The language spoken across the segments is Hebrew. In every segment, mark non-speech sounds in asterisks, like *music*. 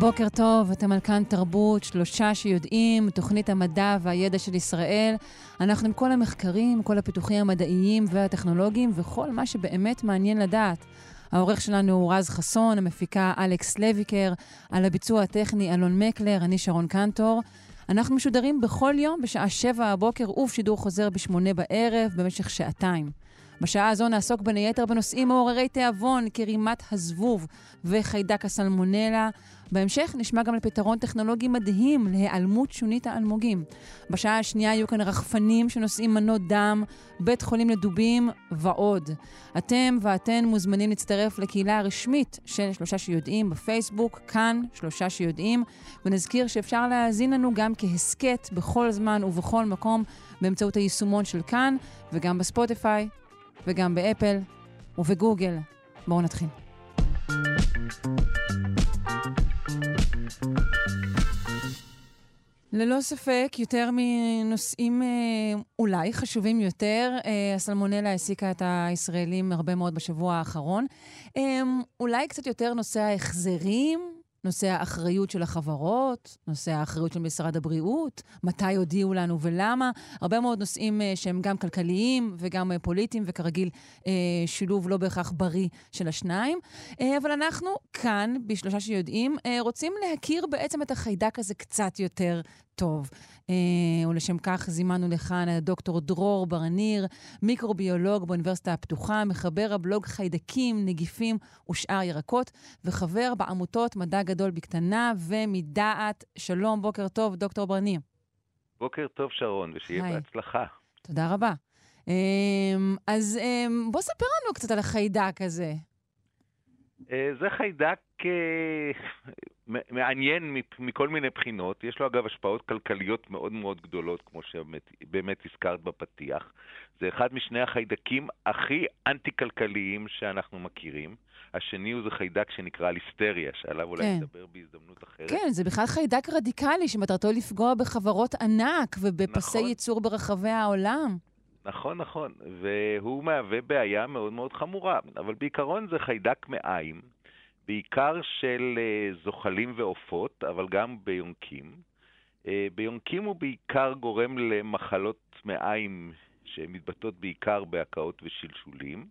בוקר טוב, אתם על כאן תרבות, שלושה שיודעים, תוכנית המדע והידע של ישראל. אנחנו עם כל המחקרים, כל הפיתוחים המדעיים והטכנולוגיים וכל מה שבאמת מעניין לדעת. העורך שלנו הוא רז חסון, המפיקה אלכס לויקר, על הביצוע הטכני אלון מקלר, אני שרון קנטור. אנחנו משודרים בכל יום בשעה שבע הבוקר ובשידור חוזר בשמונה בערב במשך שעתיים. בשעה הזו נעסוק בין היתר בנושאים מעוררי תיאבון, כרימת הזבוב וחיידק הסלמונלה. בהמשך נשמע גם על פתרון טכנולוגי מדהים להיעלמות שונית האלמוגים. בשעה השנייה יהיו כאן רחפנים שנושאים מנות דם, בית חולים לדובים ועוד. אתם ואתן מוזמנים להצטרף לקהילה הרשמית של שלושה שיודעים בפייסבוק, כאן שלושה שיודעים, ונזכיר שאפשר להאזין לנו גם כהסכת בכל זמן ובכל מקום באמצעות היישומון של כאן, וגם בספוטיפיי, וגם באפל ובגוגל. בואו נתחיל. ללא ספק, יותר מנושאים אה, אולי חשובים יותר, אה, הסלמונלה העסיקה את הישראלים הרבה מאוד בשבוע האחרון. אה, אולי קצת יותר נושא ההחזרים, נושא האחריות של החברות, נושא האחריות של משרד הבריאות, מתי הודיעו לנו ולמה. הרבה מאוד נושאים uh, שהם גם כלכליים וגם uh, פוליטיים, וכרגיל uh, שילוב לא בהכרח בריא של השניים. אבל אנחנו כאן, בשלושה שיודעים, רוצים להכיר בעצם את החיידק הזה קצת יותר טוב. אה, ולשם כך זימנו לכאן דוקטור דרור ברניר, מיקרוביולוג באוניברסיטה הפתוחה, מחבר הבלוג חיידקים, נגיפים ושאר ירקות, וחבר בעמותות מדע גדול בקטנה ומדעת. שלום, בוקר טוב, דוקטור ברניר. בוקר טוב, שרון, ושיהיה היי. בהצלחה. תודה רבה. אה, אז אה, בוא ספר לנו קצת על החיידק הזה. אה, זה חיידק מעניין מכל מיני בחינות. יש לו אגב השפעות כלכליות מאוד מאוד גדולות, כמו שבאמת הזכרת בפתיח. זה אחד משני החיידקים הכי אנטי-כלכליים שאנחנו מכירים. השני הוא זה חיידק שנקרא ליסטריה, שעליו אולי כן. נדבר בהזדמנות אחרת. כן, זה בכלל חיידק רדיקלי שמטרתו לפגוע בחברות ענק ובפסי נכון. ייצור ברחבי העולם. נכון, נכון, והוא מהווה בעיה מאוד מאוד חמורה, אבל בעיקרון זה חיידק מעיים, בעיקר של אה, זוחלים ועופות, אבל גם ביונקים. אה, ביונקים הוא בעיקר גורם למחלות מעיים שמתבטאות בעיקר בהקאות ושלשולים.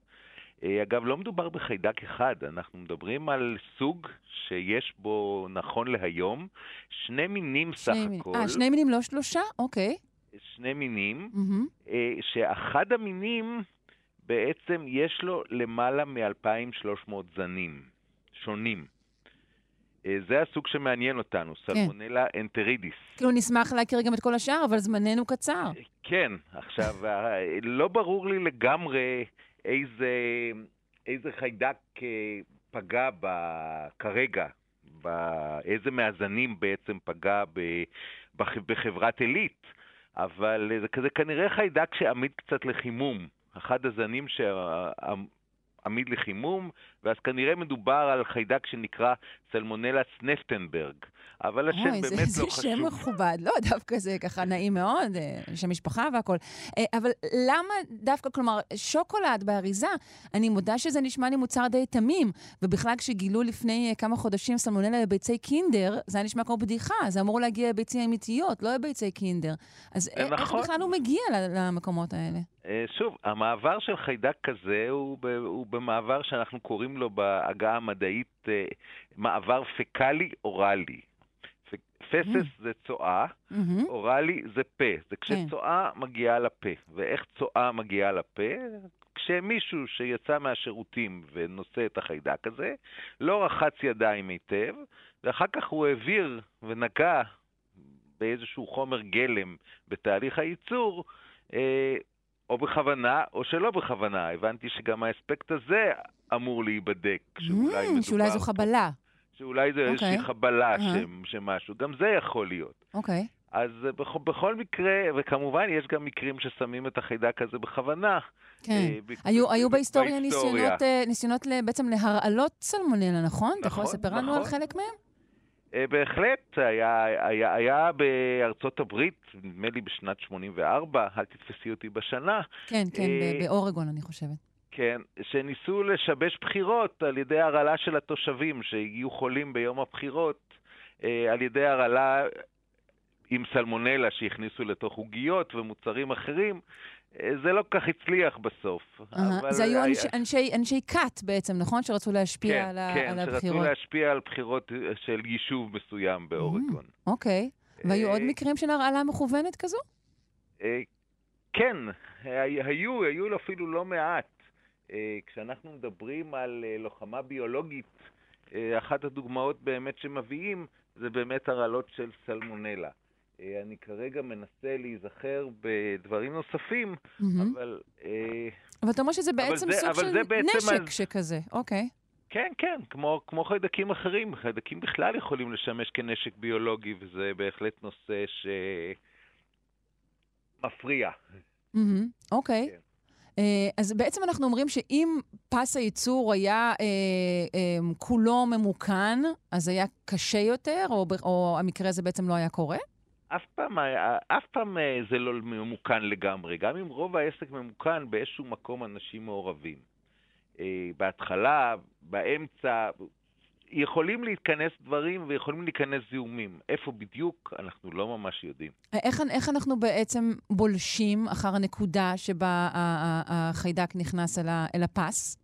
אה, אגב, לא מדובר בחיידק אחד, אנחנו מדברים על סוג שיש בו, נכון להיום, שני מינים שני סך מינים. הכל. אה, שני מינים, לא שלושה? אוקיי. שני מינים, mm-hmm. שאחד המינים בעצם יש לו למעלה מ-2,300 זנים שונים. אה, זה הסוג שמעניין אותנו, כן. סלמונלה כן. אנטרידיס. כאילו נשמח להכיר גם את כל השאר, אבל זמננו קצר. כן, עכשיו, לא ברור לי לגמרי איזה, איזה חיידק פגע ב, כרגע, באיזה מהזנים בעצם פגע ב, בחברת עילית. אבל זה כזה כנראה חיידק שעמיד קצת לחימום. אחד הזנים שעמיד לחימום, ואז כנראה מדובר על חיידק שנקרא סלמונלה סנפטנברג. אבל השם אוי, באמת זה, לא זה חשוב. זה שם מכובד, לא, דווקא זה ככה נעים מאוד, אה, שם משפחה והכול. אה, אבל למה דווקא, כלומר, שוקולד באריזה, אני מודה שזה נשמע לי מוצר די תמים, ובכלל כשגילו לפני אה, כמה חודשים סלמונלה בביצי קינדר, זה היה נשמע כמו בדיחה, זה אמור להגיע לביצי אמיתיות, לא לביצי קינדר. אז נכון. איך בכלל הוא מגיע למקומות האלה? שוב, המעבר של חיידק כזה הוא, ב, הוא במעבר שאנחנו קוראים לו בעגה המדעית מעבר פקאלי-אוראלי. פסס mm. זה צואה, mm-hmm. אוראלי זה פה. זה כשצואה כן. מגיעה לפה. ואיך צואה מגיעה לפה? כשמישהו שיצא מהשירותים ונושא את החיידק הזה, לא רחץ ידיים היטב, ואחר כך הוא העביר ונגע באיזשהו חומר גלם בתהליך הייצור, אה, או בכוונה או שלא בכוונה. הבנתי שגם האספקט הזה אמור להיבדק. Mm, שאולי זו חבלה. שאולי זה okay. איזושהי אוקיי. חבלה uh-huh. שמשהו, גם זה יכול להיות. אוקיי. Okay. אז אה, בכ- בכל מקרה, וכמובן יש גם מקרים ששמים את החיידק הזה בכוונה. כן. אה, ב- היו, ב- היו ב- בהיסטוריה ניסיונות, אה, ניסיונות בעצם להרעלות סלמונלה, נכון? אתה יכול נכון, לספר לנו על נכון. חלק מהם? אה, בהחלט, היה, היה, היה בארצות הברית, נדמה לי בשנת 84, אל תתפסי אותי בשנה, כן, כן, אה, באורגון, אני חושבת. כן, שניסו לשבש בחירות על ידי הרעלה של התושבים שהגיעו חולים ביום הבחירות, אה, על ידי הרעלה עם סלמונלה שהכניסו לתוך עוגיות ומוצרים אחרים. אה, זה לא כל כך הצליח בסוף. אהה. אבל זה היו היה- אנשי- אנשי- אנשי כת בעצם, נכון? שרצו להשפיע כן, על ה- כן, על שרצו הבחירות. להשפיע על בחירות אה, של יישוב מסוים באורגון. אוקיי. והיו עוד מקרים של הרעלה מכוונת כזו? כן, הי- היו, היו אפילו לא מעט. אה, כשאנחנו מדברים על אה, לוחמה ביולוגית, אה, אחת הדוגמאות באמת שמביאים זה באמת הרעלות של סלמונלה. אני כרגע מנסה להיזכר בדברים נוספים, מהמם. אבל אבל אתה אומר שזה בעצם זה- סוג של בעצם נשק אז- שכזה, אוקיי. כן, כן, כמו, כמו חיידקים אחרים. חיידקים בכלל יכולים לשמש כנשק ביולוגי, וזה בהחלט נושא שמפריע. אוקיי. כן. אה, אז בעצם אנחנו אומרים שאם פס הייצור היה אה, אה, כולו ממוכן, אז היה קשה יותר, או, או המקרה הזה בעצם לא היה קורה? אף פעם, היה- אף פעם אה, זה לא ממוכן לגמרי. גם אם רוב העסק ממוכן, באיזשהו מקום אנשים מעורבים. אה, בהתחלה, באמצע, יכולים להתכנס דברים ויכולים להיכנס זיהומים. איפה בדיוק, אנחנו לא ממש יודעים. איך, איך אנחנו בעצם בולשים אחר הנקודה שבה החיידק נכנס אל, הפס?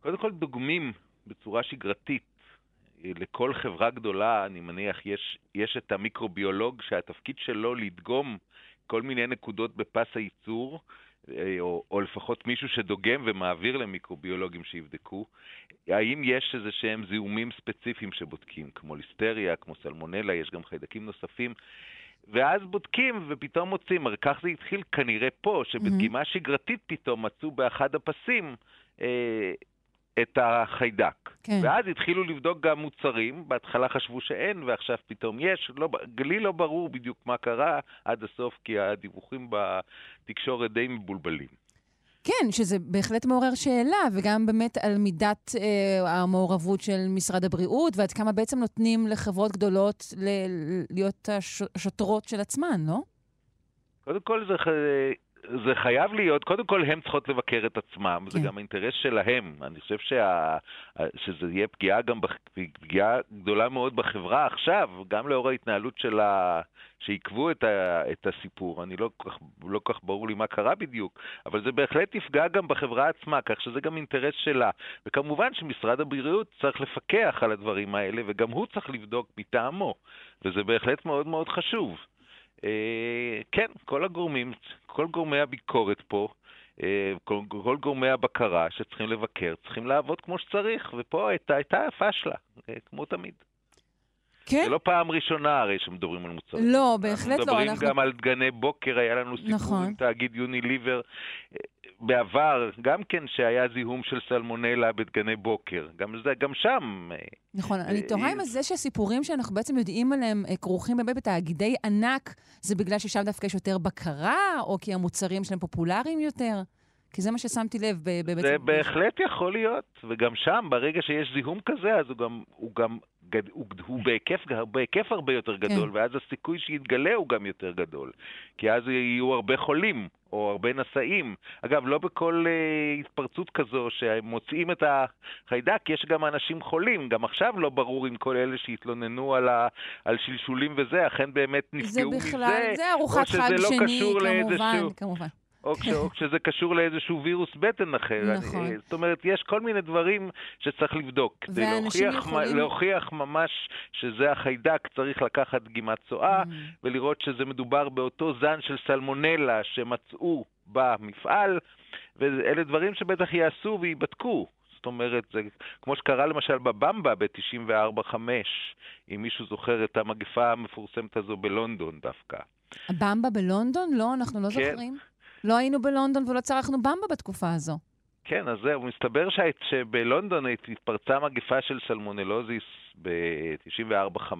קודם כל דוגמים בצורה שגרתית. לכל חברה גדולה, אני מניח, יש, יש את המיקרוביולוג שהתפקיד שלו לדגום כל מיני נקודות בפס הייצור, או, או לפחות מישהו שדוגם ומעביר למיקרוביולוגים שיבדקו, האם יש איזה שהם זיהומים ספציפיים שבודקים, כמו ליסטריה, כמו סלמונלה, יש גם חיידקים נוספים. ואז בודקים ופתאום מוצאים, הרי כך זה התחיל כנראה פה, שבדגימה שגרתית פתאום מצאו באחד הפסים אה, את החיידק. כן. ואז התחילו לבדוק גם מוצרים, בהתחלה חשבו שאין ועכשיו פתאום יש, לא, לי לא ברור בדיוק מה קרה עד הסוף, כי הדיווחים בתקשורת די מבולבלים. כן, שזה בהחלט מעורר שאלה, וגם באמת על מידת אה, המעורבות של משרד הבריאות, ועד כמה בעצם נותנים לחברות גדולות ל- להיות הש- השוטרות של עצמן, לא? קודם כל זה, זה חייב להיות, קודם כל הן צריכות לבקר את עצמם, זה כן. גם אינטרס שלהם. אני חושב שה, שזה יהיה פגיעה גם, בח- פגיעה גדולה מאוד בחברה עכשיו, גם לאור ההתנהלות של ה... שעיכבו את, ה, את הסיפור. אני לא כל כך, לא כך ברור לי מה קרה בדיוק, אבל זה בהחלט יפגע גם בחברה עצמה, כך שזה גם אינטרס שלה. וכמובן שמשרד הבריאות צריך לפקח על הדברים האלה, וגם הוא צריך לבדוק מטעמו, וזה בהחלט מאוד מאוד חשוב. אה, כן, כל הגורמים, כל גורמי הביקורת פה, אה, כל, כל גורמי הבקרה שצריכים לבקר, צריכים לעבוד כמו שצריך, ופה הייתה, הייתה פשלה, אה, כמו תמיד. כן. זה לא פעם ראשונה הרי שמדברים על מוצרים. לא, בהחלט לא. אנחנו מדברים אנחנו- גם על דגני בוקר, היה לנו סיפור נכון. עם תאגיד יוניליבר בעבר, גם כן שהיה זיהום של סלמונלה בדגני בוקר. גם, זה, גם שם. אה, נכון, אני אה, תוהה אם זה שהסיפורים שאנחנו בעצם יודעים עליהם אה, כרוכים באמת בתאגידי ענק, זה בגלל ששם דווקא יש יותר בקרה, או כי המוצרים שלהם פופולריים יותר? כי זה מה ששמתי לב ב- ב- בעצם... זה בהחלט יכול להיות, וגם שם, ברגע שיש זיהום כזה, אז הוא גם, הוא גם הוא, הוא בהיקף, בהיקף הרבה יותר גדול, כן. ואז הסיכוי שיתגלה הוא גם יותר גדול. כי אז יהיו הרבה חולים, או הרבה נשאים. אגב, לא בכל uh, התפרצות כזו שמוצאים את החיידק, יש גם אנשים חולים. גם עכשיו לא ברור אם כל אלה שהתלוננו על, ה, על שלשולים וזה, אכן באמת זה נפגעו בכלל, מזה, זה ארוחת חג לא שני, קשור כמובן, לאיזשהו- כמובן. או, כש, או כשזה קשור לאיזשהו וירוס בטן אחר. נכון. אני, זאת אומרת, יש כל מיני דברים שצריך לבדוק. כדי להוכיח, יכולים- להוכיח ממש שזה החיידק, צריך לקחת דגימת צואה Mm. ולראות שזה מדובר באותו זן של סלמונלה שמצאו במפעל, ואלה דברים שבטח יעשו וייבדקו. זאת אומרת, זה כמו שקרה למשל בבמבה ב-94-5, אם מישהו זוכר את המגפה המפורסמת הזו בלונדון דווקא. הבמבה בלונדון? לא, אנחנו לא כן. זוכרים. לא היינו בלונדון ולא צרכנו במבה בתקופה הזו. כן, אז זהו, מסתבר שבלונדון התפרצה מגפה של סלמונלוזיס ב-94-5,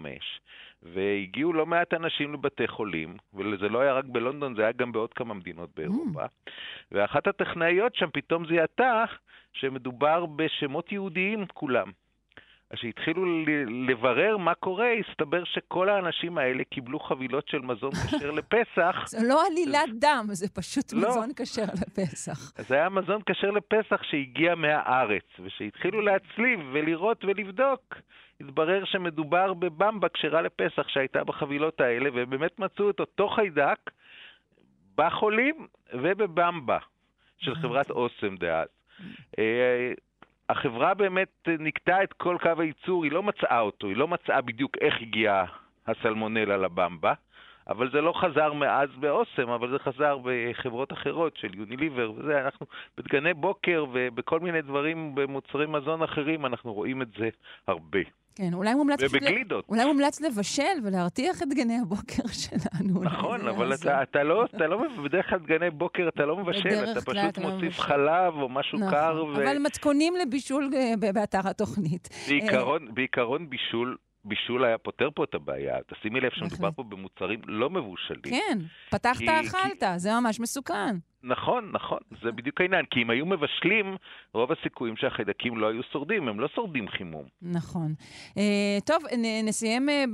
והגיעו לא מעט אנשים לבתי חולים, וזה לא היה רק בלונדון, זה היה גם בעוד כמה מדינות באירופה. Mm. ואחת הטכנאיות שם פתאום זיהתה שמדובר בשמות יהודיים כולם. אז כשהתחילו לברר מה קורה, הסתבר שכל האנשים האלה קיבלו חבילות של מזון *laughs* כשר לפסח. זה לא עלילת דם, זה פשוט לא. מזון כשר לפסח. זה היה מזון כשר לפסח שהגיע מהארץ, וכשהתחילו להצליב ולראות ולבדוק, התברר שמדובר בבמבה כשרה לפסח שהייתה בחבילות האלה, ובאמת מצאו את אותו חיידק בחולים ובבמבה של חברת אוסם דאז. החברה באמת נקטעה את כל קו הייצור, היא לא מצאה אותו, היא לא מצאה בדיוק איך הגיעה הסלמונלה לבמבה, אבל זה לא חזר מאז באוסם, אבל זה חזר בחברות אחרות של יוניליבר וזה, אנחנו בדגני בוקר ובכל מיני דברים, במוצרי מזון אחרים, אנחנו רואים את זה הרבה. כן, אולי מומלץ... ובגלידות. אולי מומלץ לבשל ולהרתיח את דגני הבוקר *laughs* שלנו. נכון, אבל אתה, אתה לא, אתה לא, בדרך כלל דגני בוקר אתה לא מבשל, אתה פשוט לא מוסיף לא חלב או משהו נכון, קר. ו... אבל מתכונים לבישול אה, באתר התוכנית. בעיקרון, בעיקרון בישול בישול היה פותר פה את הבעיה. תשימי לב שמדובר פה במוצרים לא מבושלים. כן, פתחת, כי, אכלת, כי... זה ממש מסוכן. נכון, נכון, זה בדיוק העניין. כי אם היו מבשלים, רוב הסיכויים שהחיידקים לא היו שורדים, הם לא שורדים חימום. נכון. אה, טוב, נ, נסיים אה,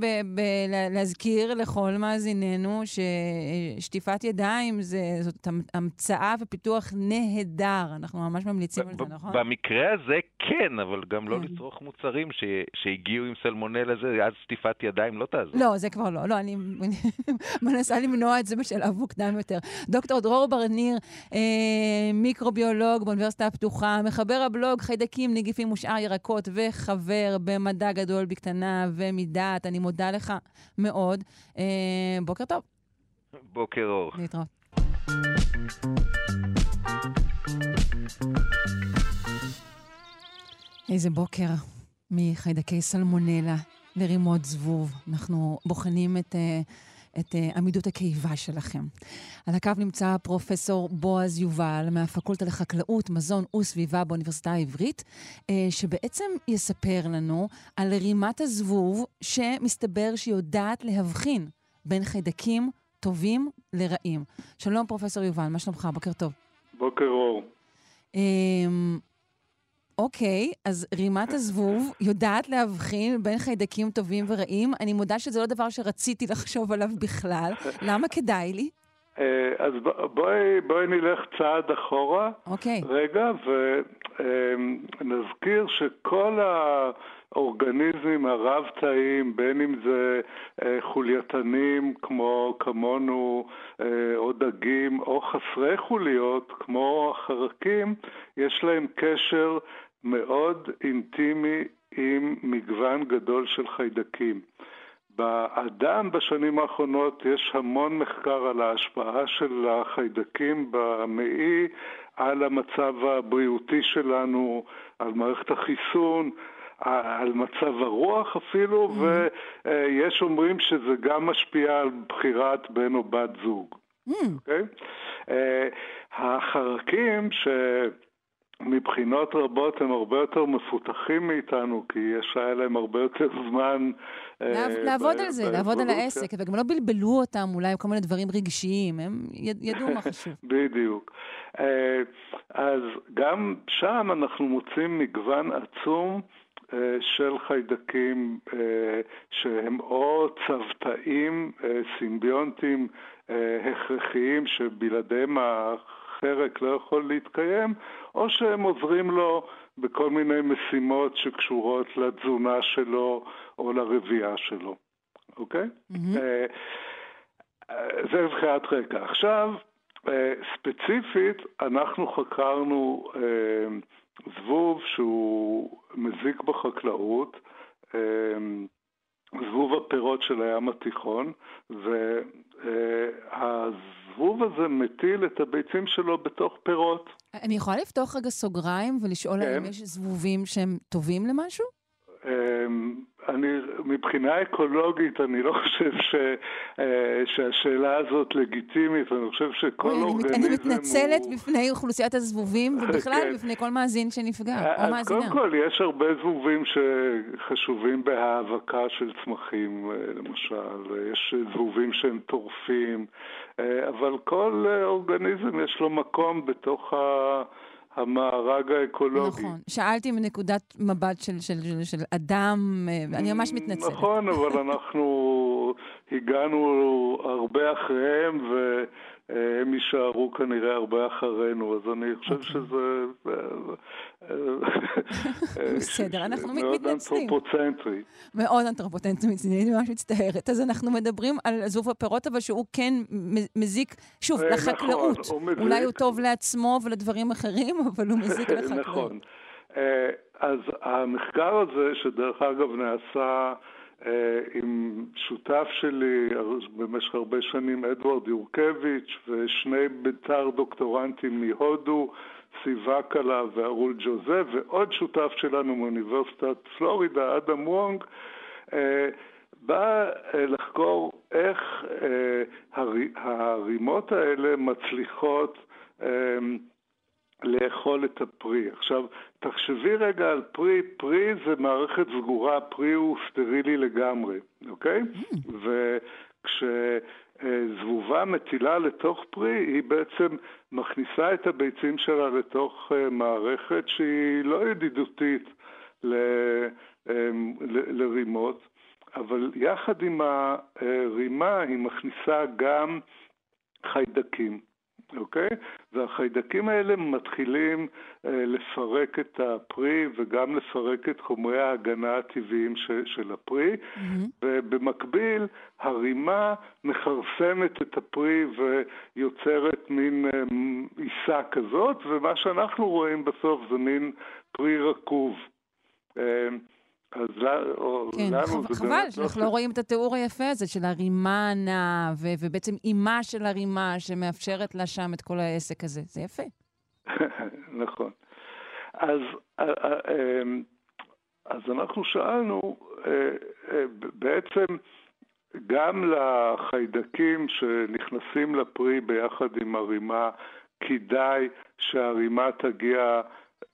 להזכיר לכל מאזיננו ששטיפת ידיים זה, זאת המצאה ופיתוח נהדר. אנחנו ממש ממליצים על זה, נכון? במקרה הזה כן, אבל גם לא כן. לא לצרוך מוצרים ש, שהגיעו עם סלמונל הזה, אז שטיפת ידיים לא תעזור. לא, זה כבר לא. לא, אני *laughs* מנסה למנוע את זה בשלב מוקדם יותר. דוקטור דרור ברניר, אה, מיקרוביולוג באוניברסיטה הפתוחה, מחבר הבלוג חיידקים, נגיפים ושאר ירקות, וחבר במדע גדול בקטנה ומדעת. אני מודה לך מאוד. אה, בוקר טוב. בוקר אור. להתראות. איזה בוקר מחיידקי סלמונלה לרימות זבוב. אנחנו בוחנים את... Uh, את uh, עמידות הקיבה שלכם. על הקו נמצא פרופסור בועז יובל מהפקולטה לחקלאות, מזון וסביבה באוניברסיטה העברית, uh, שבעצם יספר לנו על רימת הזבוב שמסתבר שהיא יודעת להבחין בין חיידקים טובים לרעים. שלום פרופסור יובל, מה שלומך? בוקר טוב. בוקר אור. Um, אוקיי, אז רימת הזבוב יודעת להבחין בין חיידקים טובים ורעים. אני מודה שזה לא דבר שרציתי לחשוב עליו בכלל. למה כדאי לי? אה, אז בואי, בואי נלך צעד אחורה. אוקיי. רגע, ונזכיר שכל האורגניזמים הרב-תאיים, בין אם זה אה, חולייתנים כמו כמונו, אה, או דגים, או חסרי חוליות כמו החרקים, יש להם קשר מאוד אינטימי עם מגוון גדול של חיידקים. באדם בשנים האחרונות יש המון מחקר על ההשפעה של החיידקים במעי על המצב הבריאותי שלנו, על מערכת החיסון, על מצב הרוח אפילו, mm-hmm. ויש אומרים שזה גם משפיע על בחירת בן או בת זוג. Mm. Okay? אה, החרקים ש... מבחינות רבות הם הרבה יותר מפותחים מאיתנו, כי יש היה להם הרבה יותר זמן... אה, לעבוד על זה, לעבוד על העסק, וגם לא בלבלו אותם אולי עם כל מיני דברים רגשיים, הם ידעו מה *laughs* חשוב. בדיוק. אה, אז גם שם אנחנו מוצאים מגוון עצום. אה, של חיידקים שהם או צוותאים סימביונטיים הכרחיים שבלעדיהם חרק לא יכול להתקיים, או שהם עוזרים לו בכל מיני משימות שקשורות לתזונה שלו או לרבייה שלו, אוקיי? Mm-hmm. זה מבחינת רקע. עכשיו, אה, ספציפית, אנחנו חקרנו זבוב שהוא מזיק בחקלאות, זבוב הפירות של הים התיכון, והזבוב הזה מטיל את הביצים שלו בתוך פירות. אני יכולה לפתוח רגע סוגריים ולשאול כן. האם יש זבובים שהם טובים למשהו? אני, מבחינה אקולוגית, אני לא חושב ש, אה, שהשאלה הזאת לגיטימית, אני חושב שכל אוי, אורגניזם אני מתנצלת הוא... בפני אוכלוסיית הזבובים, *laughs* ובכלל כן. בפני כל מאזין שנפגע, או אז מאזינה. קודם כל, יש הרבה זבובים שחשובים בהאבקה של צמחים, אה, למשל. יש זבובים שהם טורפים, אה, אבל כל אה, אורגניזם יש לו מקום בתוך ה... המארג האקולוגי. נכון. שאלתי מנקודת מבט של, של, של, של אדם, אה, אני ממש מתנצלת. נכון, אבל *laughs* אנחנו הגענו הרבה אחריהם, והם יישארו כנראה הרבה אחרינו, אז אני חושב אוקיי. שזה... בסדר, אנחנו מאוד מתנצלים. אנתרופוצנטרי. מאוד אנתרופוטנטי מצידי, אני ממש מצטערת. אז אנחנו מדברים על זבוב הפירות, אבל שהוא כן מזיק, שוב, אה, לחקלאות. נכון. אולי הוא טוב לעצמו ולדברים אחרים, אבל הוא מזיק *laughs* לחקלאות. נכון. אה, אז המחקר הזה, שדרך אגב נעשה אה, עם שותף שלי במשך הרבה שנים, אדוארד יורקביץ', ושני ביתר דוקטורנטים מהודו, סיבה קלה וארול ג'וזה, ועוד שותף שלנו מאוניברסיטת פלורידה, אדם וונג, אה, בא אה, לחקור איך אה, הר- הרימות האלה מצליחות אה, לאכול את הפרי. עכשיו, תחשבי רגע על פרי, פרי זה מערכת סגורה, פרי הוא סטרילי לגמרי, אוקיי? וכשזבובה מטילה לתוך פרי, היא בעצם מכניסה את הביצים שלה לתוך אה, מערכת שהיא לא ידידותית ל- אה, ל- לרימות, אבל יחד עם הרימה היא מכניסה גם חיידקים. אוקיי? והחיידקים האלה מתחילים אה, לפרק את הפרי וגם לפרק את חומרי ההגנה הטבעיים ש, של הפרי, מהמם. ובמקביל הרימה מכרסמת את הפרי ויוצרת מין אה, עיסה כזאת, ומה שאנחנו רואים בסוף זה מין פרי רקוב. אה, אז ל- או כן, לנו חב- זה חבל באמת שאנחנו לא לא רואים את התיאור היפה הזה של הרימה הנעה, ו- ובעצם אימה של הרימה שמאפשרת לה שם את כל העסק הזה. זה יפה. *laughs* נכון. אז, אמ, אז אנחנו שאלנו, אה, אה, בעצם גם לחיידקים שנכנסים לפרי ביחד עם הרימה, כדאי שהרימה תגיע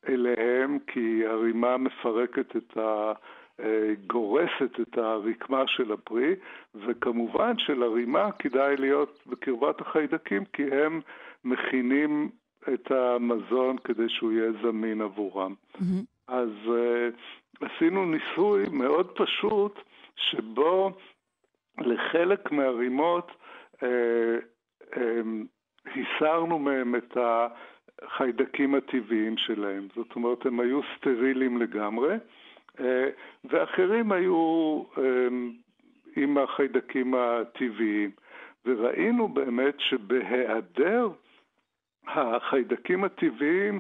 אליהם, כי הרימה מפרקת את ה... אה, גורסת את הרקמה של הפרי, וכמובן שלרימה כדאי להיות בקרבת החיידקים, כי הם מכינים את המזון כדי שהוא יהיה זמין עבורם. מהמם. אז uh, עשינו ניסוי מאוד פשוט, שבו לחלק מהרימות uh, um, הסרנו מהם את החיידקים הטבעיים שלהם. זאת אומרת, הם היו סטרילים לגמרי, uh, ואחרים היו um, עם החיידקים הטבעיים. וראינו באמת שבהיעדר החיידקים הטבעיים,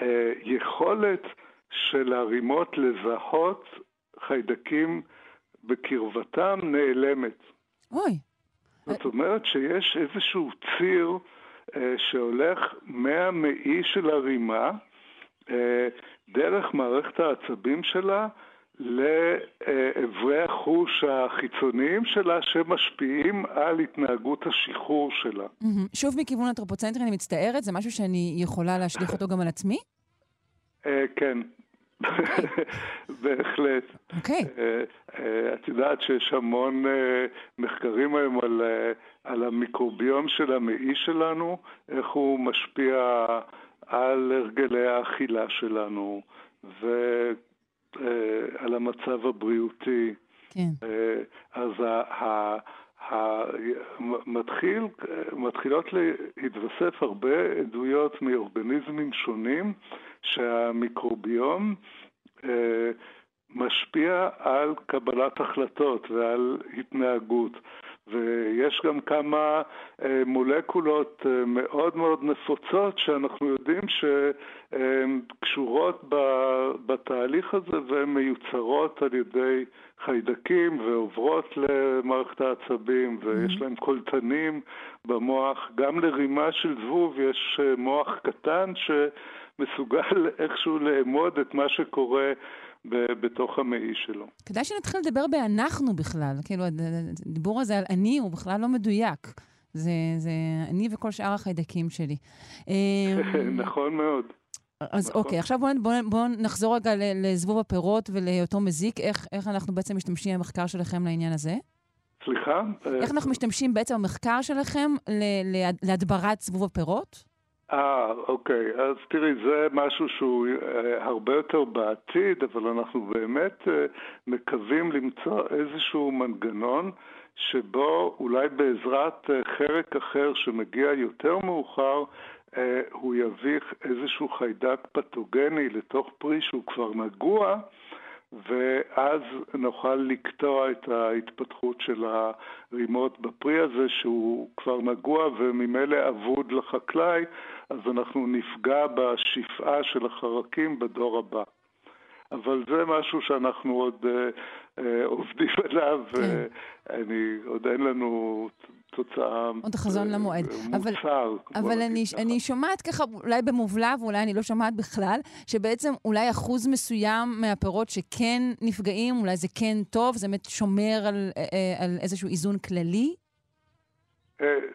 היכולת של הרימות לזהות חיידקים בקרבתם נעלמת. אוי, זאת אומרת שיש איזשהו ציר אה, שהולך מהמעי של הרימה אה, דרך מערכת העצבים שלה לאיברי החוש החיצוניים שלה שמשפיעים על התנהגות השחרור שלה. שוב מכיוון אנתרופוצנטרי, אני מצטערת, זה משהו שאני יכולה להשליך אותו גם על עצמי? אה, כן, *laughs* בהחלט. אוקיי. אה, אה, את יודעת שיש המון אה, מחקרים היום על, אה, על המיקרוביום של המעי שלנו, איך הוא משפיע על הרגלי האכילה שלנו ועל המצב הבריאותי. כן. אה, אז ה- ה- ה- מתחיל, מתחילות להתווסף הרבה עדויות מאורגניזמים שונים שהמיקרוביום אה, משפיע על קבלת החלטות ועל התנהגות. ויש גם כמה אה, מולקולות אה, מאוד מאוד נפוצות שאנחנו יודעים שהן קשורות בתהליך הזה והן מיוצרות על ידי חיידקים ועוברות למערכת העצבים ויש להם קולטנים במוח. גם לרימה של זבוב יש אה, מוח קטן שמסוגל *laughs* איכשהו לאמוד את מה שקורה בתוך המעי שלו. כדאי שנתחיל לדבר באנחנו בכלל. כאילו, הדיבור הזה על אני הוא בכלל לא מדויק. זה, זה אני וכל שאר החיידקים שלי. *laughs* נכון מאוד. אז נכון. אוקיי, עכשיו בואו בוא, בוא נחזור רגע לזבוב הפירות ולהיותו מזיק. איך, איך אנחנו בעצם משתמשים במחקר שלכם לעניין הזה? סליחה? איך אנחנו משתמשים בעצם במחקר שלכם להדברת זבוב הפירות? אה, אוקיי. אז תראי, זה משהו שהוא אה, הרבה יותר בעתיד, אבל אנחנו באמת אה, מקווים למצוא איזשהו מנגנון שבו אולי בעזרת אה, חרק אחר שמגיע יותר מאוחר, הוא יביך איזשהו חיידק פתוגני לתוך פרי שהוא כבר נגוע, ואז נוכל לקטוע את ההתפתחות של הרימות בפרי הזה שהוא כבר נגוע וממילא אבוד לחקלאי, אז אנחנו נפגע בשפעה של החרקים בדור הבא. אבל זה משהו שאנחנו עוד אה, אה, עובדים *laughs* עליו, כן. ואני, עוד אין לנו תוצאה עוד חזון למועד. מוצר. אבל, אבל אני, אני שומעת ככה, אולי במובלע, ואולי אני לא שומעת בכלל, שבעצם אולי אחוז מסוים מהפירות שכן נפגעים, אולי זה כן טוב, זה באמת שומר על, אה, על איזשהו איזון כללי?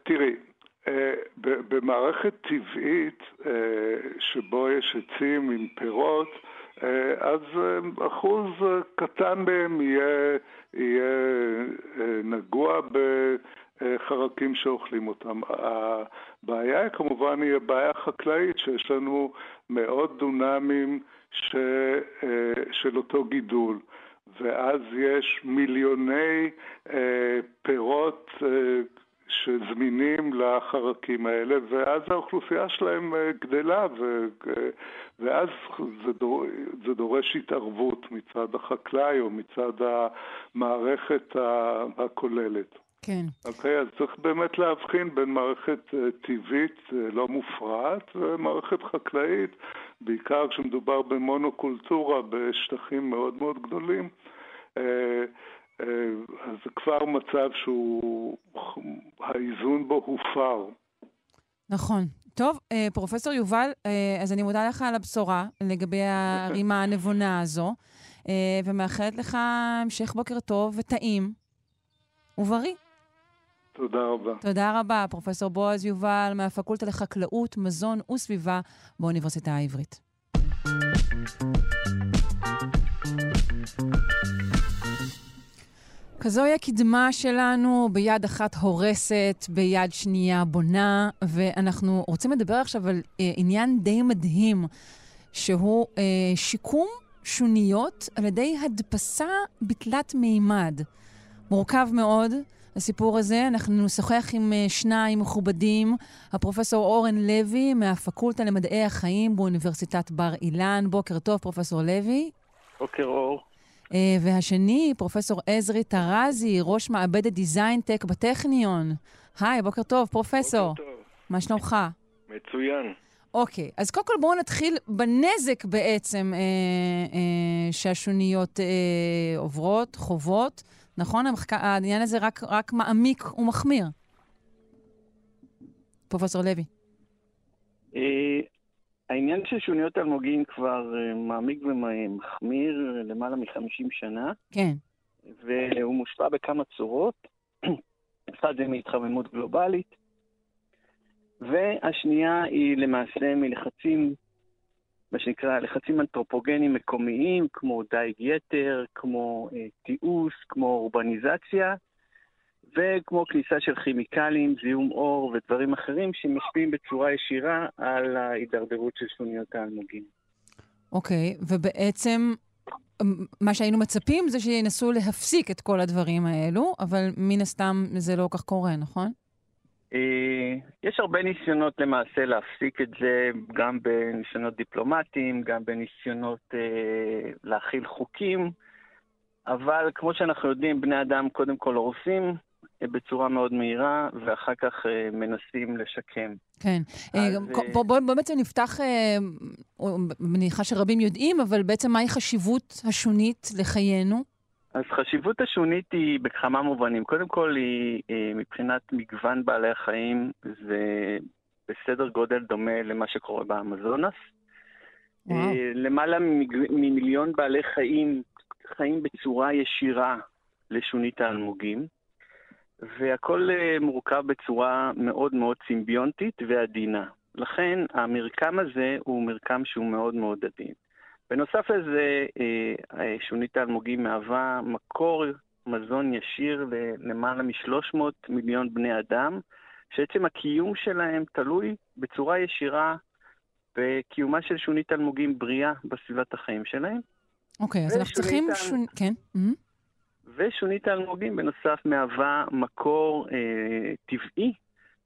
תראי, במערכת טבעית, שבו יש עצים עם פירות, אה, אז אה, אחוז אה, קטן מהם יהיה, יהיה נגוע בחרקים שאוכלים אותם. הבעיה כמובן היא הבעיה החקלאית, שיש לנו מאות דונמים ש, של אותו גידול. ואז יש מיליוני פירות שזמינים לחרקים האלה, ואז האוכלוסייה שלהם אה, גדלה, ו... ואז זה, דור... זה דורש התערבות מצד החקלאי או מצד המערכת הכוללת. כן. אוקיי, אז צריך באמת להבחין בין מערכת אה, טבעית אה, לא מופרעת ומערכת חקלאית, בעיקר כשמדובר במונוקולטורה בשטחים מאוד מאוד גדולים. אז זה כבר מצב שהוא, האיזון בו הופר. נכון. טוב, אה, פרופסור יובל, אה, אז אני מודה לך על הבשורה לגבי הרימה הנבונה הזו, אה, ומאחלת לך המשך בוקר טוב וטעים ובריא. תודה רבה. תודה רבה, פרופסור בועז יובל מהפקולטה לחקלאות, מזון וסביבה באוניברסיטה העברית. כזוהי הקדמה שלנו, ביד אחת הורסת, ביד שנייה בונה, ואנחנו רוצים לדבר עכשיו על אה, עניין די מדהים, שהוא אה, שיקום שוניות על ידי הדפסה בתלת מימד. מורכב מאוד, הסיפור הזה. אנחנו נשוחח עם אה, שניים מכובדים, הפרופסור אורן לוי מהפקולטה למדעי החיים באוניברסיטת בר אילן. בוקר טוב, פרופסור לוי. בוקר אור. אה, והשני, פרופסור עזרי טרזי, ראש מעבדת DesignTech בטכניון. היי, בוקר טוב, פרופסור. בוקר טוב. מה שלומך? מצוין. אוקיי, אז קודם כל בואו נתחיל בנזק בעצם אה, אה, שהשוניות אה, עוברות, חוות. נכון? המחק... העניין הזה רק, רק מעמיק ומחמיר. פרופסור לוי. אה, העניין של שוניות אלמוגין כבר אה, מעמיק ומחמיר למעלה מ-50 שנה. כן. והוא מושפע בכמה צורות. *clears throat* אחד זה מהתחממות גלובלית, והשנייה היא למעשה מלחצים, מה שנקרא לחצים אנתרופוגנים מקומיים, כמו דייג יתר, כמו אה, תיעוש, כמו אורבניזציה, וכמו כניסה של כימיקלים, זיהום אור ודברים אחרים שמשפיעים בצורה ישירה על ההידרדרות של שוניות האלמוגים. אוקיי, okay, ובעצם מה שהיינו מצפים זה שינסו להפסיק את כל הדברים האלו, אבל מן הסתם זה לא כך קורה, נכון? אה, יש הרבה ניסיונות למעשה להפסיק את זה, גם בניסיונות דיפלומטיים, גם בניסיונות אה, להכיל חוקים, אבל כמו שאנחנו יודעים, בני אדם קודם כל הורסים, בצורה מאוד מהירה, ואחר כך אה, מנסים לשקם. כן. אה, אז, בוא, בוא, בוא בעצם נפתח, אה, מניחה שרבים יודעים, אבל בעצם מהי חשיבות השונית לחיינו? אז חשיבות השונית היא בכמה מובנים. קודם כל, היא מבחינת מגוון בעלי החיים, זה בסדר גודל דומה למה שקורה באמזונס. וואו. אה, למעלה ממיליון בעלי חיים חיים בצורה ישירה לשונית האלמוגים, והכל אה, מורכב בצורה מאוד מאוד סימביונטית ועדינה. לכן המרקם הזה הוא מרקם שהוא מאוד מאוד עדין. בנוסף לזה, אה, אה, שונית האלמוגים מהווה מקור מזון ישיר ללמעלה מ-300 מיליון בני אדם, שעצם הקיום שלהם תלוי בצורה ישירה בקיומה של שונית אלמוגים בריאה בסביבת החיים שלהם. אוקיי, אז אנחנו צריכים... ושונית שונ- כן. מהמם. ושונית האלמוגים בנוסף מהווה מקור אה, טבעי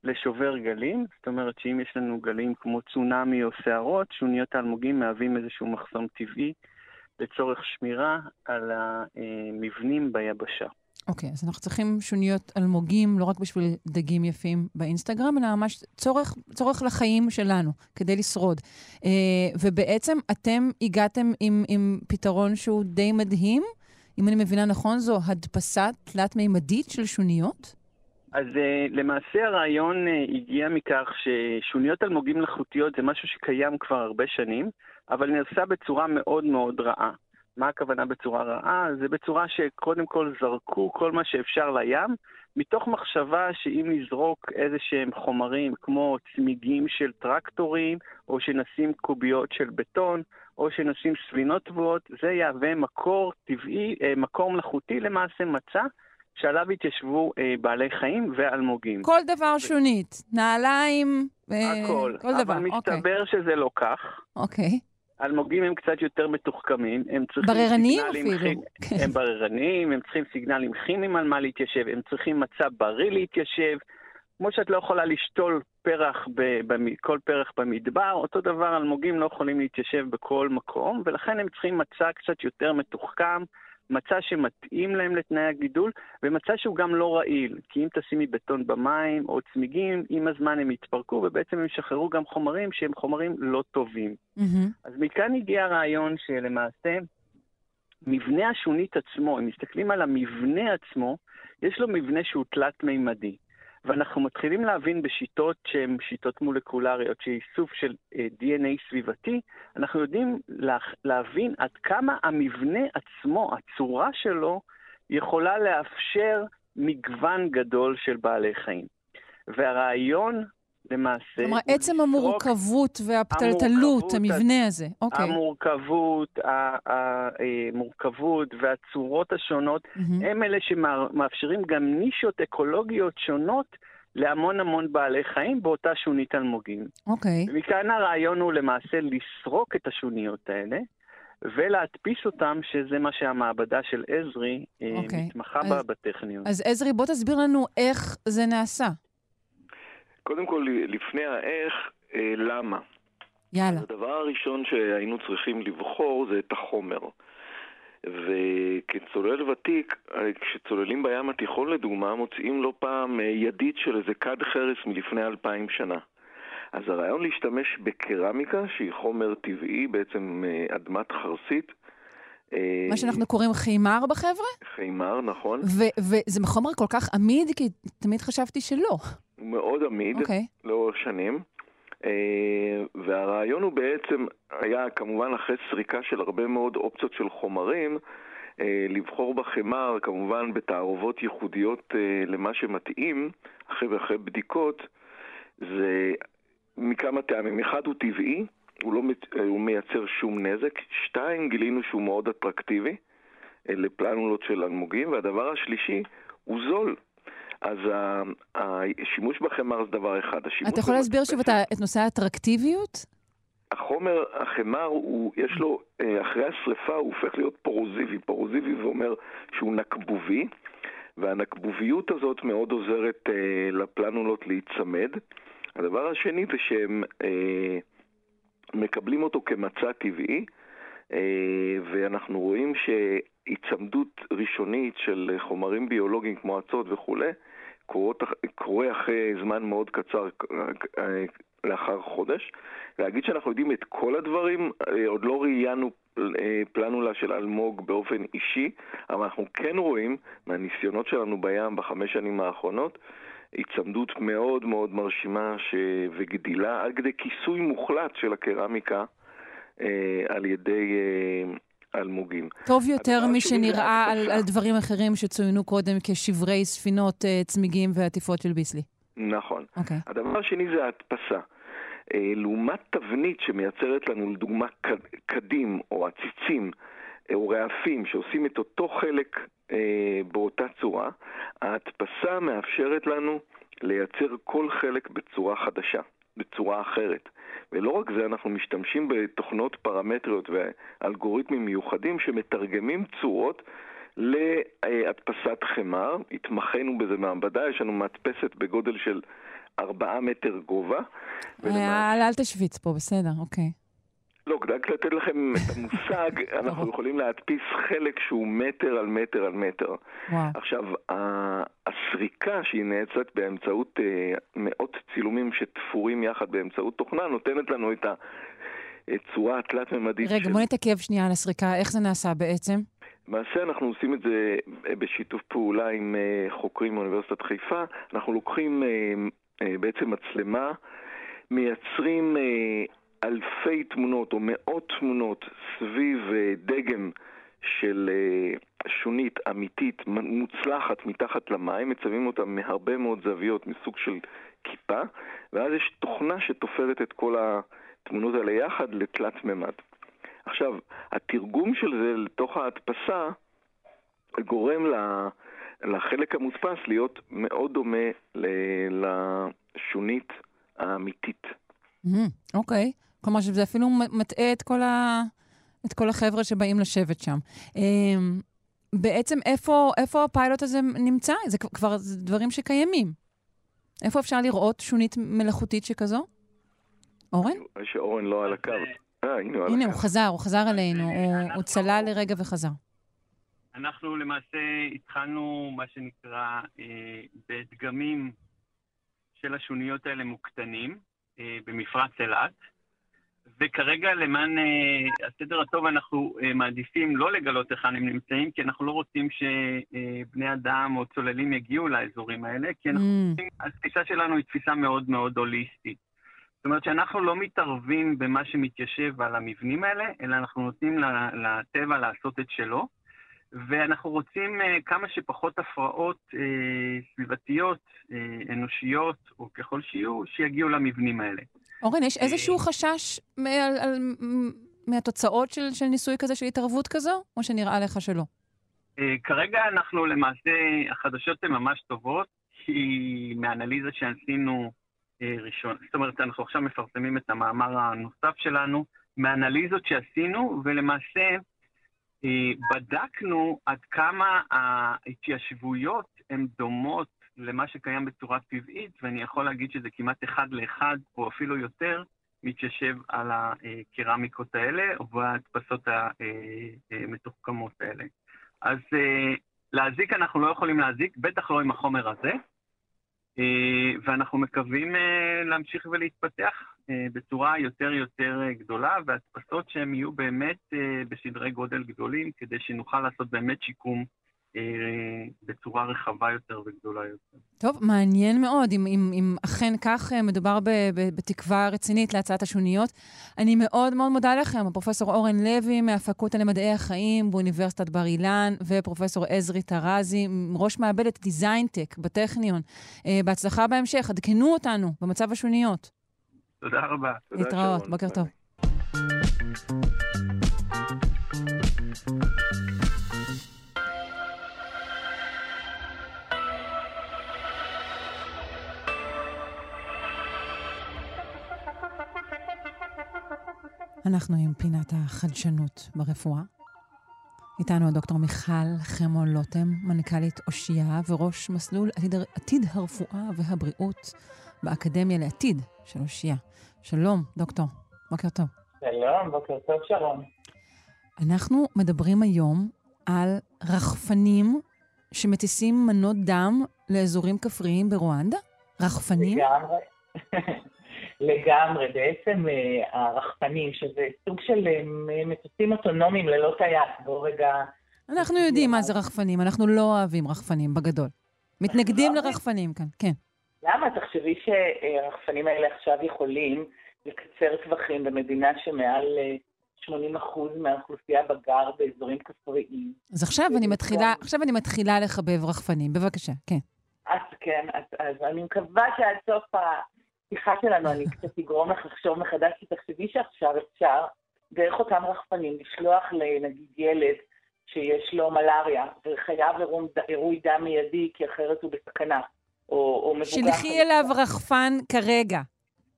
לשובר גלים. זאת אומרת שאם יש לנו גלים כמו צונאמי או סערות, שוניות האלמוגים מהווים איזשהו מחסום טבעי לצורך שמירה על המבנים ביבשה. אוקיי, אז אנחנו צריכים שוניות אלמוגים, לא רק בשביל דגים יפים באינסטגרם, אלא ממש צורך, צורך לחיים שלנו, כדי לשרוד. אה, ובעצם אתם הגעתם עם, עם פתרון שהוא די מדהים. אם אני מבינה נכון, זו הדפסה תלת-מימדית של שוניות? אז uh, למעשה הרעיון uh, הגיע מכך ששוניות אלמוגים מלאכותיות זה משהו שקיים כבר הרבה שנים, אבל נעשה בצורה מאוד מאוד רעה. מה הכוונה בצורה רעה? זה בצורה שקודם כל זרקו כל מה שאפשר לים, מתוך מחשבה שאם נזרוק איזה שהם חומרים כמו צמיגים של טרקטורים, או שנשים קוביות של בטון, או שנשים ספינות טבועות, זה יהווה מקור טבעי, אה, מקור מלאכותי למעשה מצע. שעליו התיישבו אה, בעלי חיים ואלמוגים. כל דבר שונית. נעליים, אה, הכל. כל דבר. אבל אוקיי. מסתבר שזה לא כך. אוקיי. אלמוגים הם קצת יותר מתוחכמים, הם צריכים סיגנלים אפילו. כימ- *laughs* כן. הם בררניים, הם צריכים סיגנלים כימיים על מה להתיישב, הם צריכים מצע בריא להתיישב. כמו שאת לא יכולה לשתול פרח, ב, במ, כל פרח במדבר, אותו דבר אלמוגים לא יכולים להתיישב בכל מקום, ולכן הם צריכים מצע קצת יותר מתוחכם, מצע שמתאים להם לתנאי הגידול, ומצע שהוא גם לא רעיל, כי אם תשימי בטון במים או צמיגים, עם הזמן הם יתפרקו, ובעצם הם ישחררו גם חומרים שהם חומרים לא טובים. מהמם. אז מכאן הגיע הרעיון שלמעשה מבנה השונית עצמו, אם מסתכלים על המבנה עצמו, יש לו מבנה שהוא תלת-מימדי. ואנחנו מתחילים להבין בשיטות שהן שיטות מולקולריות, שהיא איסוף של אה, DNA סביבתי, אנחנו יודעים לה, להבין עד כמה המבנה עצמו, הצורה שלו, יכולה לאפשר מגוון גדול של בעלי חיים. והרעיון למעשה... כלומר, עצם המורכבות והפתלתלות, המבנה הזה. אוקיי. המורכבות, המורכבות והצורות השונות, מהמם. הם אלה שמאפשרים גם נישות אקולוגיות שונות להמון המון בעלי חיים באותה שונית אלמוגים. אוקיי. ומכאן הרעיון הוא למעשה לסרוק את השוניות האלה. ולהדפיס אותם, שזה מה שהמעבדה של עזרי אה, אוקיי. מתמחה אז- בה בטכניון. אז עזרי, בוא תסביר לנו איך זה נעשה. קודם כל, לפני האיך, אה, למה. יאללה. הדבר הראשון שהיינו צריכים לבחור זה את החומר. וכצולל ותיק, אה, כשצוללים בים התיכון לדוגמה, מוצאים לא פעם אה, ידית של איזה כד חרס מלפני אלפיים שנה. אז הרעיון להשתמש בקרמיקה, שהיא חומר טבעי, בעצם אה, אדמת חרסית. מה שאנחנו קוראים חימר בחבר'ה? חימר, נכון. וזה חומר כל כך עמיד, כי תמיד חשבתי שלא. הוא מאוד עמיד. אוקיי. לאורך שנים. אה, והרעיון הוא בעצם היה כמובן אחרי סריקה של הרבה מאוד אופציות של חומרים, אה, לבחור בחמר כמובן בתערובות ייחודיות אה, למה שמתאים, אחרי ואחרי בדיקות, זה מכמה טעמים. אחד הוא טבעי, הוא לא הוא מייצר שום נזק. שתיים, גילינו שהוא מאוד אטרקטיבי לפלנולות של אלמוגים. והדבר השלישי, הוא זול. אז ה- השימוש בחמר זה דבר אחד. אתה יכול להסביר שוב את את נושא האטרקטיביות? החומר, החמר, הוא, יש לו, אה, אחרי השריפה הוא הופך להיות פורוזיבי. פורוזיבי זה אומר שהוא נקבובי, והנקבוביות הזאת מאוד עוזרת אה, לפלנולות להיצמד. הדבר השני זה שהם אה, מקבלים אותו כמצע טבעי, אה, ואנחנו רואים שהיצמדות ראשונית של חומרים ביולוגיים כמו אצות וכולי, קורה אחרי זמן מאוד קצר, אה, לאחר חודש. להגיד שאנחנו יודעים את כל הדברים, אה, עוד לא ראיינו אה, פלנולה של אלמוג באופן אישי, אבל אנחנו כן רואים מהניסיונות שלנו בים בחמש שנים האחרונות, היצמדות מאוד מאוד מרשימה ש... וגדילה עד כדי כיסוי מוחלט של הקרמיקה על ידי אלמוגים. טוב יותר משנראה על. על דברים אחרים שצוינו קודם כשברי ספינות, אה, צמיגים ועטיפות של ביסלי. נכון. אוקיי. הדבר השני זה ההדפסה. אה, לעומת תבנית שמייצרת לנו לדוגמה קדים או עציצים אה, או רעפים שעושים את אותו חלק אה, באותה צורה, ההדפסה מאפשרת לנו לייצר כל חלק בצורה חדשה, בצורה אחרת. ולא רק זה, אנחנו משתמשים בתוכנות פרמטריות ואלגוריתמים מיוחדים שמתרגמים צורות להדפסת חמר. התמחינו בזה מעבדה, יש לנו מדפסת בגודל של 4 מטר גובה. אה, אל תשוויץ פה, בסדר, אוקיי. לא, רק לתת לכם את המושג, *laughs* אנחנו. יכולים להדפיס חלק שהוא מטר על מטר על מטר. עכשיו, הסריקה שהיא נעצרת באמצעות אה, מאות צילומים שתפורים יחד באמצעות תוכנה, נותנת לנו את הצורה התלת-ממדית רגע, של... בוא נתעכב שנייה על הסריקה, איך זה נעשה בעצם? למעשה אנחנו עושים את זה בשיתוף פעולה עם אה, חוקרים מאוניברסיטת חיפה. אנחנו לוקחים אה, אה, בעצם מצלמה, מייצרים אה, אלפי תמונות או מאות תמונות סביב אה, דגם של אה, שונית אמיתית מוצלחת מתחת למים, מצלמים אותה מהרבה מאוד זוויות מסוג של כיפה, ואז יש תוכנה שתופרת את כל התמונות האלה יחד לתלת מימד. עכשיו, התרגום של זה לתוך ההדפסה גורם לחלק המודפס להיות מאוד דומה לשונית האמיתית. אוקיי. כלומר שזה אפילו מטעה את כל, ה... את כל החבר'ה שבאים לשבת שם. אמ, בעצם איפה, איפה הפיילוט הזה נמצא? זה כבר זה דברים שקיימים. איפה אפשר לראות שונית מלאכותית שכזו? אורן? אני רואה שאורן לא על הקו. אה, הנה הוא על הנה, הוא. חזר, הוא חזר אלינו. הוא, אנחנו- הוא צלל לרגע וחזר. אנחנו למעשה התחלנו, מה שנקרא, אה, בדגמים של השוניות האלה מוקטנים אה, במפרץ אילת, וכרגע למען אה, הסדר הטוב אנחנו אה, מעדיפים לא לגלות היכן הם נמצאים, כי אנחנו לא רוצים שבני אדם או צוללים יגיעו לאזורים האלה, כי אנחנו Mm, התפיסה שלנו היא תפיסה מאוד מאוד הוליסטית. זאת אומרת שאנחנו לא מתערבים במה שמתיישב על המבנים האלה, אלא אנחנו נותנים לטבע לעשות את שלו, ואנחנו רוצים אה, כמה שפחות הפרעות אה, סביבתיות, אה, אנושיות, או ככל שיהיו, שיגיעו למבנים האלה. אורן, יש איזשהו חשש על, מהתוצאות של, של ניסוי כזה, של התערבות כזו, או שנראה לך שלא? אה, כרגע אנחנו למעשה, החדשות הן ממש טובות, כי מאנליזה שעשינו אה, ראשון, זאת אומרת, אנחנו עכשיו מפרסמים את המאמר הנוסף שלנו, מאנליזות שעשינו, ולמעשה אה, בדקנו עד כמה ההתיישבויות הן דומות למה שקיים בצורה טבעית, ואני יכול להגיד שזה כמעט אחד לאחד, או אפילו יותר, מתיישב על הקרמיקות האלה, וההדפסות המתוחכמות האלה. אז uh, להזיק אנחנו לא יכולים להזיק, בטח לא עם החומר הזה, uh, ואנחנו מקווים uh, להמשיך ולהתפתח בצורה יותר יותר גדולה, והדפסות שהן יהיו באמת בסדרי גודל גדולים, כדי שנוכל לעשות באמת שיקום בצורה רחבה יותר וגדולה יותר. טוב, מעניין מאוד, אם, אם, אם אכן כך אה, מדובר ב, ב, בתקווה רצינית להצעת השוניות. אני מאוד מאוד מודה לכם, הפרופסור אורן לוי מהפקולטה למדעי החיים באוניברסיטת בר אילן, ופרופסור עזרי טרזי, ראש מעבדת DesignTech בטכניון. אה, בהצלחה בהמשך, עדכנו אותנו במצב השוניות. תודה רבה. תודה, להתראות, שרון. בוקר ביי טוב. אנחנו עם פינת החדשנות ברפואה. איתנו הדוקטור מיכל חמו לוטם, מנכ"לית אושייה וראש מסלול עתיד, עתיד הרפואה והבריאות באקדמיה לעתיד של אושייה. שלום, דוקטור. בוקר טוב. שלום, בוקר טוב שרון. אנחנו מדברים היום על רחפנים שמטיסים מנות דם לאזורים כפריים ברואנדה? רחפנים? לגמרי. לגמרי. בעצם אה, הרחפנים, שזה סוג של אה, מטוסים אוטונומיים ללא טייס. בואו רגע... אנחנו יודעים מה זה רחפנים, אנחנו לא אוהבים רחפנים, בגדול. מתנגדים לא? לרחפנים כאן, כן. למה? תחשבי שהרחפנים האלה עכשיו יכולים לקצר טווחים במדינה שמעל אה, מהאוכלוסייה בגר באזורים כפריים. אז עכשיו אני, מתחילה, עכשיו אני מתחילה לחבב רחפנים. בבקשה, כן. אז כן, אז, אז אני מקווה שעד סוף השיחה שלנו אני קצת אגרום לך לחשוב מחדש, כי תחשבי שעכשיו אפשר דרך אותם רחפנים לשלוח לנגיד ילד שיש לו מלאריה וחייב עירוי דם מיידי, כי אחרת הוא בסכנה, או, או מבוגר. שלחי אליו רחפן כרגע.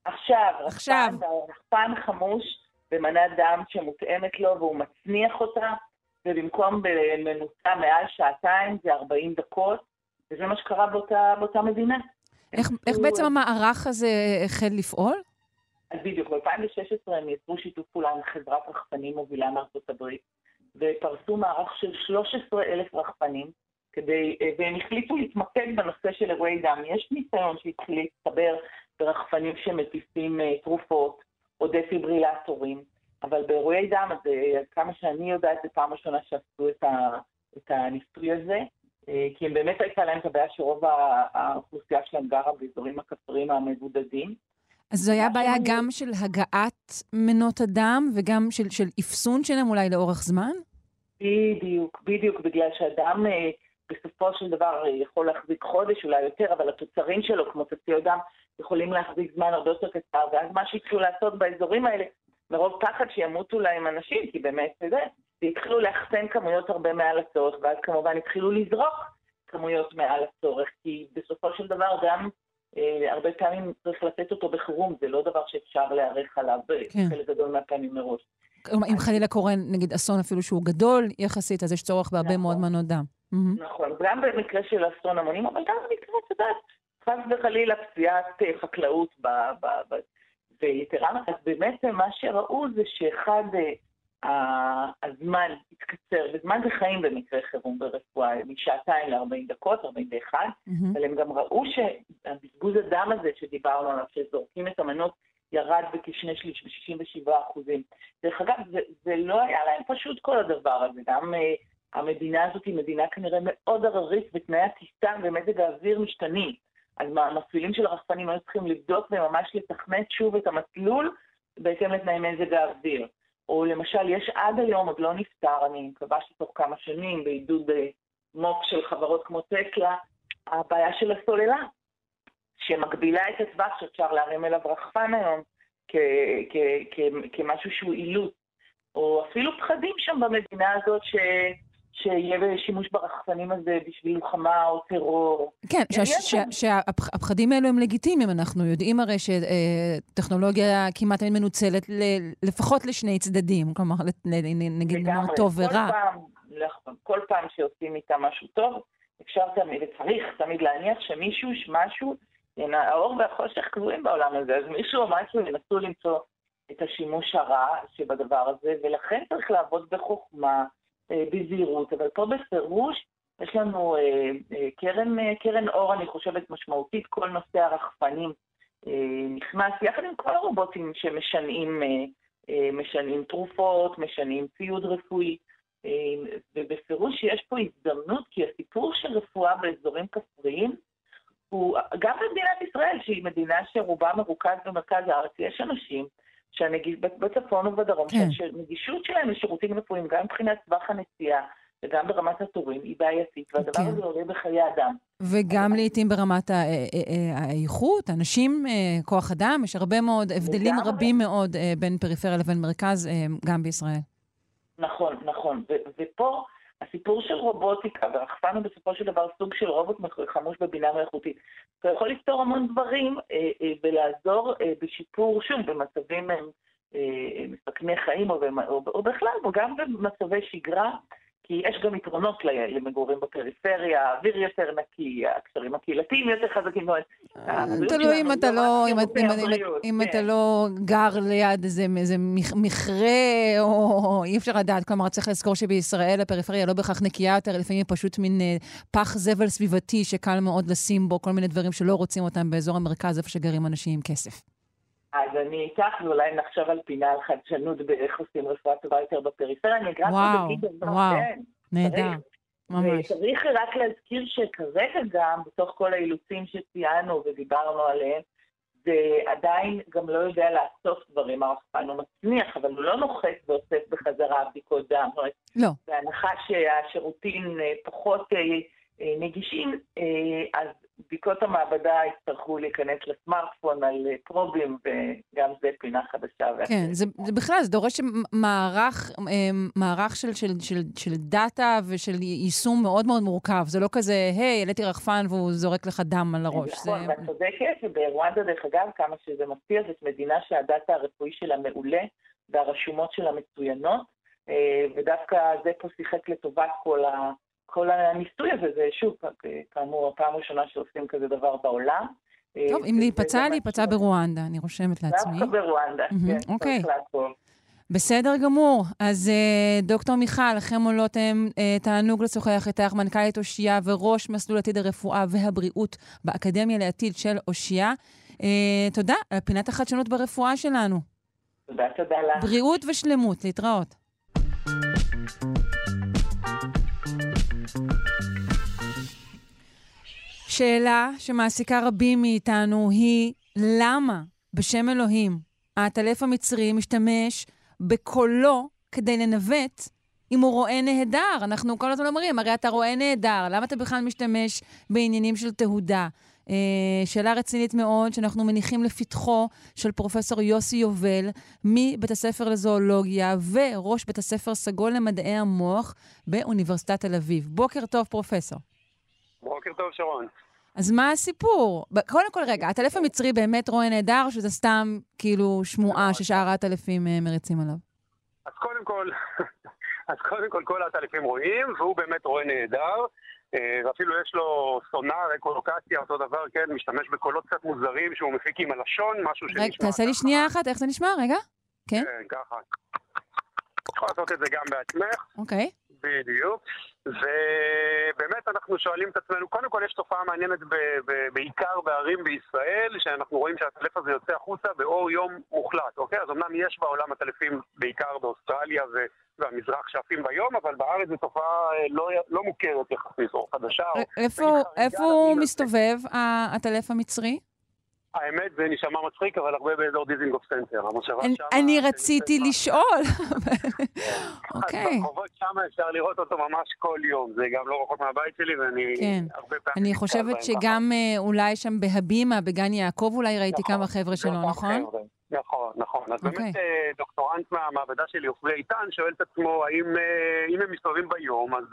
עכשיו, עכשיו. רחפן, רחפן חמוש במנת דם שמותאמת לו והוא מצניח אותה, ובמקום בממוצע מעל שעתיים זה 40 דקות, וזה מה שקרה באותה, באותה מדינה. איך, איך בעצם המערך הזה החל לפעול? אז בדיוק, ב-2016 הם יצרו שיתוף פעולה עם חברת רחפנים מובילה מארצות הברית, ופרסו מערך של 13,000 רחפנים, כדי, והם החליטו להתמקד בנושא של אירועי דם. יש ניסיון שהתחיל להצטבר ברחפנים שמטיסים אה, תרופות או דפיברילטורים, אבל באירועי דם, אז אה, כמה שאני יודעת, זו פעם ראשונה שעשו את, ה, את הניסוי הזה, אה, כי הם באמת הייתה להם את הבעיה שרוב האוכלוסייה שלהם גרה באזורים הכפריים המבודדים. אז זו הייתה בעיה גם של הגעת מנות הדם וגם של, של אפסון שלהם אולי לאורך זמן? בדיוק, בדיוק, בגלל שהדם אה, בסופו של דבר אה, יכול להחזיק חודש, אולי יותר, אבל התוצרים שלו, כמו תציות דם, יכולים להחזיק זמן הרבה יותר קצר, ואז מה שהתחילו לעשות באזורים האלה, מרוב פחד שימותו להם אנשים, כי באמת, אתה יודע, והתחילו לאחסן כמויות הרבה מעל הצורך, ואז כמובן התחילו לזרוק כמויות מעל הצורך, כי בסופו של דבר גם אה, הרבה פעמים צריך לתת אותו בחירום, זה לא דבר שאפשר להיערך עליו כן. חלק גדול מהפעמים מראש. כלומר, אם חלילה קורה, נגיד, אסון אפילו שהוא גדול יחסית, אז יש צורך בהרבה נכון. מאוד מנות דם. נכון, גם במקרה של אסון המונים, אבל גם במקרה, את יודעת, חס וחלילה פציעת אה, חקלאות, ב, ב, ב, ויתרה מכך, באמת מה שראו זה שאחד, אה, הזמן התקצר, וזמן זה חיים במקרה חירום ברפואה, משעתיים ל-40 דקות, 41, mm-hmm. אבל הם גם ראו שהבזבוז הדם הזה שדיברנו עליו, שזורקים את המנות, ירד בכשני שליש, ב-67 אחוזים. דרך אגב, זה, זה לא היה להם פשוט כל הדבר הזה. גם uh, המדינה הזאת היא מדינה כנראה מאוד הררית, ותנאי הטיסה ומזג האוויר משתנים. אז המפעילים של הרחפנים היו צריכים לבדוק וממש לתכנת שוב את המסלול בהתאם לתנאי מזג האוויר. או למשל, יש עד היום, עוד לא נפתר, אני מקווה שתוך כמה שנים, בעידוד אה, מו"פ של חברות כמו טסלה, הבעיה של הסוללה, שמגבילה את הטווח שאפשר להרים אליו רחפן היום כמשהו שהוא אילוץ, או אפילו פחדים שם במדינה הזאת ש... שיהיה שימוש ברחפנים הזה בשביל לוחמה או טרור. כן, שהפחדים האלו הם לגיטימיים. אנחנו יודעים הרי שטכנולוגיה כמעט אין מנוצלת לפחות לשני צדדים. כלומר, נגיד נאמר טוב ורע. כל פעם שעושים איתה משהו טוב, אפשר תמיד, וצריך תמיד להניח שמישהו, משהו, האור והחושך קבועים בעולם הזה, אז מישהו או משהו ינסו למצוא את השימוש הרע שבדבר הזה, ולכן צריך לעבוד בחוכמה, בזהירות, אבל פה בפירוש יש לנו אה, אה, קרן, קרן אור, אני חושבת, משמעותית, כל נושא הרחפנים נכנס, יחד עם כל הרובוטים שמשנעים משנים תרופות, משנים ציוד רפואי, ובפירוש יש פה הזדמנות, כי הסיפור של רפואה באזורים כפריים, הוא, גם במדינת ישראל, שהיא מדינה שרובה מרוכז במרכז הארץ, יש אנשים שהנגיש, בצפון ובדרום, כן. שהנגישות שלהם לשירותים רפואיים, גם מבחינת טווח הנסיעה וגם ברמת התורים, היא בעייתית, והדבר כן. הזה עולה בחיי אדם. וגם לעיתים ברמת אה, אה, אה, האיכות, אנשים, כוח אדם, יש הרבה מאוד, הבדלים וגם... רבים מאוד בין פריפריה לבין מרכז, גם בישראל. נכון, נכון. ופה... הסיפור של רובוטיקה, ורחפן הוא בסופו של דבר סוג של רובוט חמוש בבינה מלאכותית. אתה יכול לפתור המון דברים אה, אה, ולעזור אה, בשיפור, שוב, במצבים מסכני חיים, או בכלל, גם במצבי שגרה, כי יש גם יתרונות למגורים בפריפריה, האוויר יותר נקי, הקשרים הקהילתיים יותר חזקים. אה, תלוי אם אתה לא, אם אתה. לא גר ליד איזה מכרה, או אי אפשר לדעת. כלומר, צריך לזכור שבישראל הפריפריה לא בהכרח נקייה יותר, לפעמים היא פשוט מין אה, פח זבל סביבתי שקל מאוד לשים בו כל מיני דברים שלא רוצים אותם באזור המרכז, איפה שגרים אנשים עם כסף. אז אני איתך, ואולי נחשוב על פינה על חדשנות באיך עושים רפואה טובה יותר בפריפריה. אני בגיד דבר, וואו, כן. נהדר, ממש. וצריך רק להזכיר שכרגע גם, בתוך כל האילוצים שציינו ודיברנו עליהם, ועדיין גם לא יודע לאסוף דברים, הרחפן הוא מצניח, אבל הוא לא נוחת ואוסף בחזרה בדיקות דם. לא. בהנחה שהשירותים אה, פחות אה, אה, נגישים, אז בדיקות המעבדה יצטרכו להיכנס לסמארטפון על פרובים, וגם זה פינה חדשה. כן, זה, זה בכלל, זה דורש מערך, מערך של, של, של, של דאטה ושל יישום מאוד מאוד מורכב. זה לא כזה, היי, העליתי רחפן והוא זורק לך דם על הראש. נכון, ואת צודקת, וברואנדה, דרך אגב, כמה שזה מפתיע, זאת מדינה שהדאטה הרפואי שלה מעולה, והרשומות שלה מצוינות, ודווקא זה פה שיחק לטובת כל ה... כל הניסוי הזה, זה שוב, כאמור, הפעם הראשונה שעושים כזה דבר בעולם. טוב, אם להיפצע, להיפצע ברואנדה, אני רושמת לעצמי. דווקא ברואנדה, כן, אוקיי. בסדר גמור. אז אה, דוקטור מיכל חמולוטם, אה, תענוג לשוחח איתך, מנכ"לית אושייה וראש מסלול עתיד הרפואה והבריאות באקדמיה לעתיד של אושייה. אה, תודה על פינת החדשנות ברפואה שלנו. תודה, תודה לך. בריאות ושלמות, להתראות. שאלה שמעסיקה רבים מאיתנו היא, למה, בשם אלוהים, העטלף המצרי משתמש בקולו כדי לנווט אם הוא רואה נהדר? אנחנו כל הזמן אומרים, הרי אתה רואה נהדר, למה אתה בכלל משתמש בעניינים של תהודה? Uh, שאלה רצינית מאוד, שאנחנו מניחים לפתחו של פרופסור יוסי יובל, מבית הספר לזואולוגיה וראש בית הספר סגול למדעי המוח באוניברסיטת תל אביב. בוקר טוב, פרופסור. בוקר טוב, שרון. אז מה הסיפור? קודם כל, רגע, הטלף המצרי באמת רואה נהדר, שזה סתם כאילו שמועה ששאר העטלפים אה, מריצים עליו? אז קודם כל, *laughs* אז קודם כל, כל העטלפים רואים, והוא באמת רואה נהדר. אה, ואפילו יש לו סונאר, אקולוקציה, אותו דבר, כן, משתמש בקולות קצת מוזרים שהוא מפיק עם הלשון, משהו שנשמע... רגע, תעשה לי שנייה אחת, איך זה נשמע? רגע. כן? כן, ככה. יכול לעשות את זה גם בעצמך. אוקיי. בדיוק. ובאמת אנחנו שואלים את עצמנו, קודם כל יש תופעה מעניינת ב- ב- בעיקר בערים בישראל, שאנחנו רואים שהטלף הזה יוצא החוצה באור יום מוחלט, אוקיי? אז אמנם יש בעולם הטלפים בעיקר באוסטרליה ו- והמזרח שעפים ביום, אבל בארץ זו תופעה אה, לא, לא מוכרת יחסית, או חדשה. או... איפה, איפה הוא מסתובב, העטלף המצרי? האמת, זה נשמע מצחיק, אבל הרבה באזור דיזינגוף סנטר. אני רציתי לשאול. אוקיי. אז ברחובות שם אפשר לראות אותו ממש כל יום. זה גם לא רחוק מהבית שלי, ואני כן. הרבה פעמים... אני חושבת שגם אה, אולי שם בהבימה, בגן יעקב, אולי ראיתי נכון, כמה חבר'ה שלו, נכון? נכון, נכון. אז באמת אוקיי. אה, דוקטורנט מהמעבדה שלי, עופרי איתן, שואל את עצמו האם אה, הם מסתובבים ביום, אז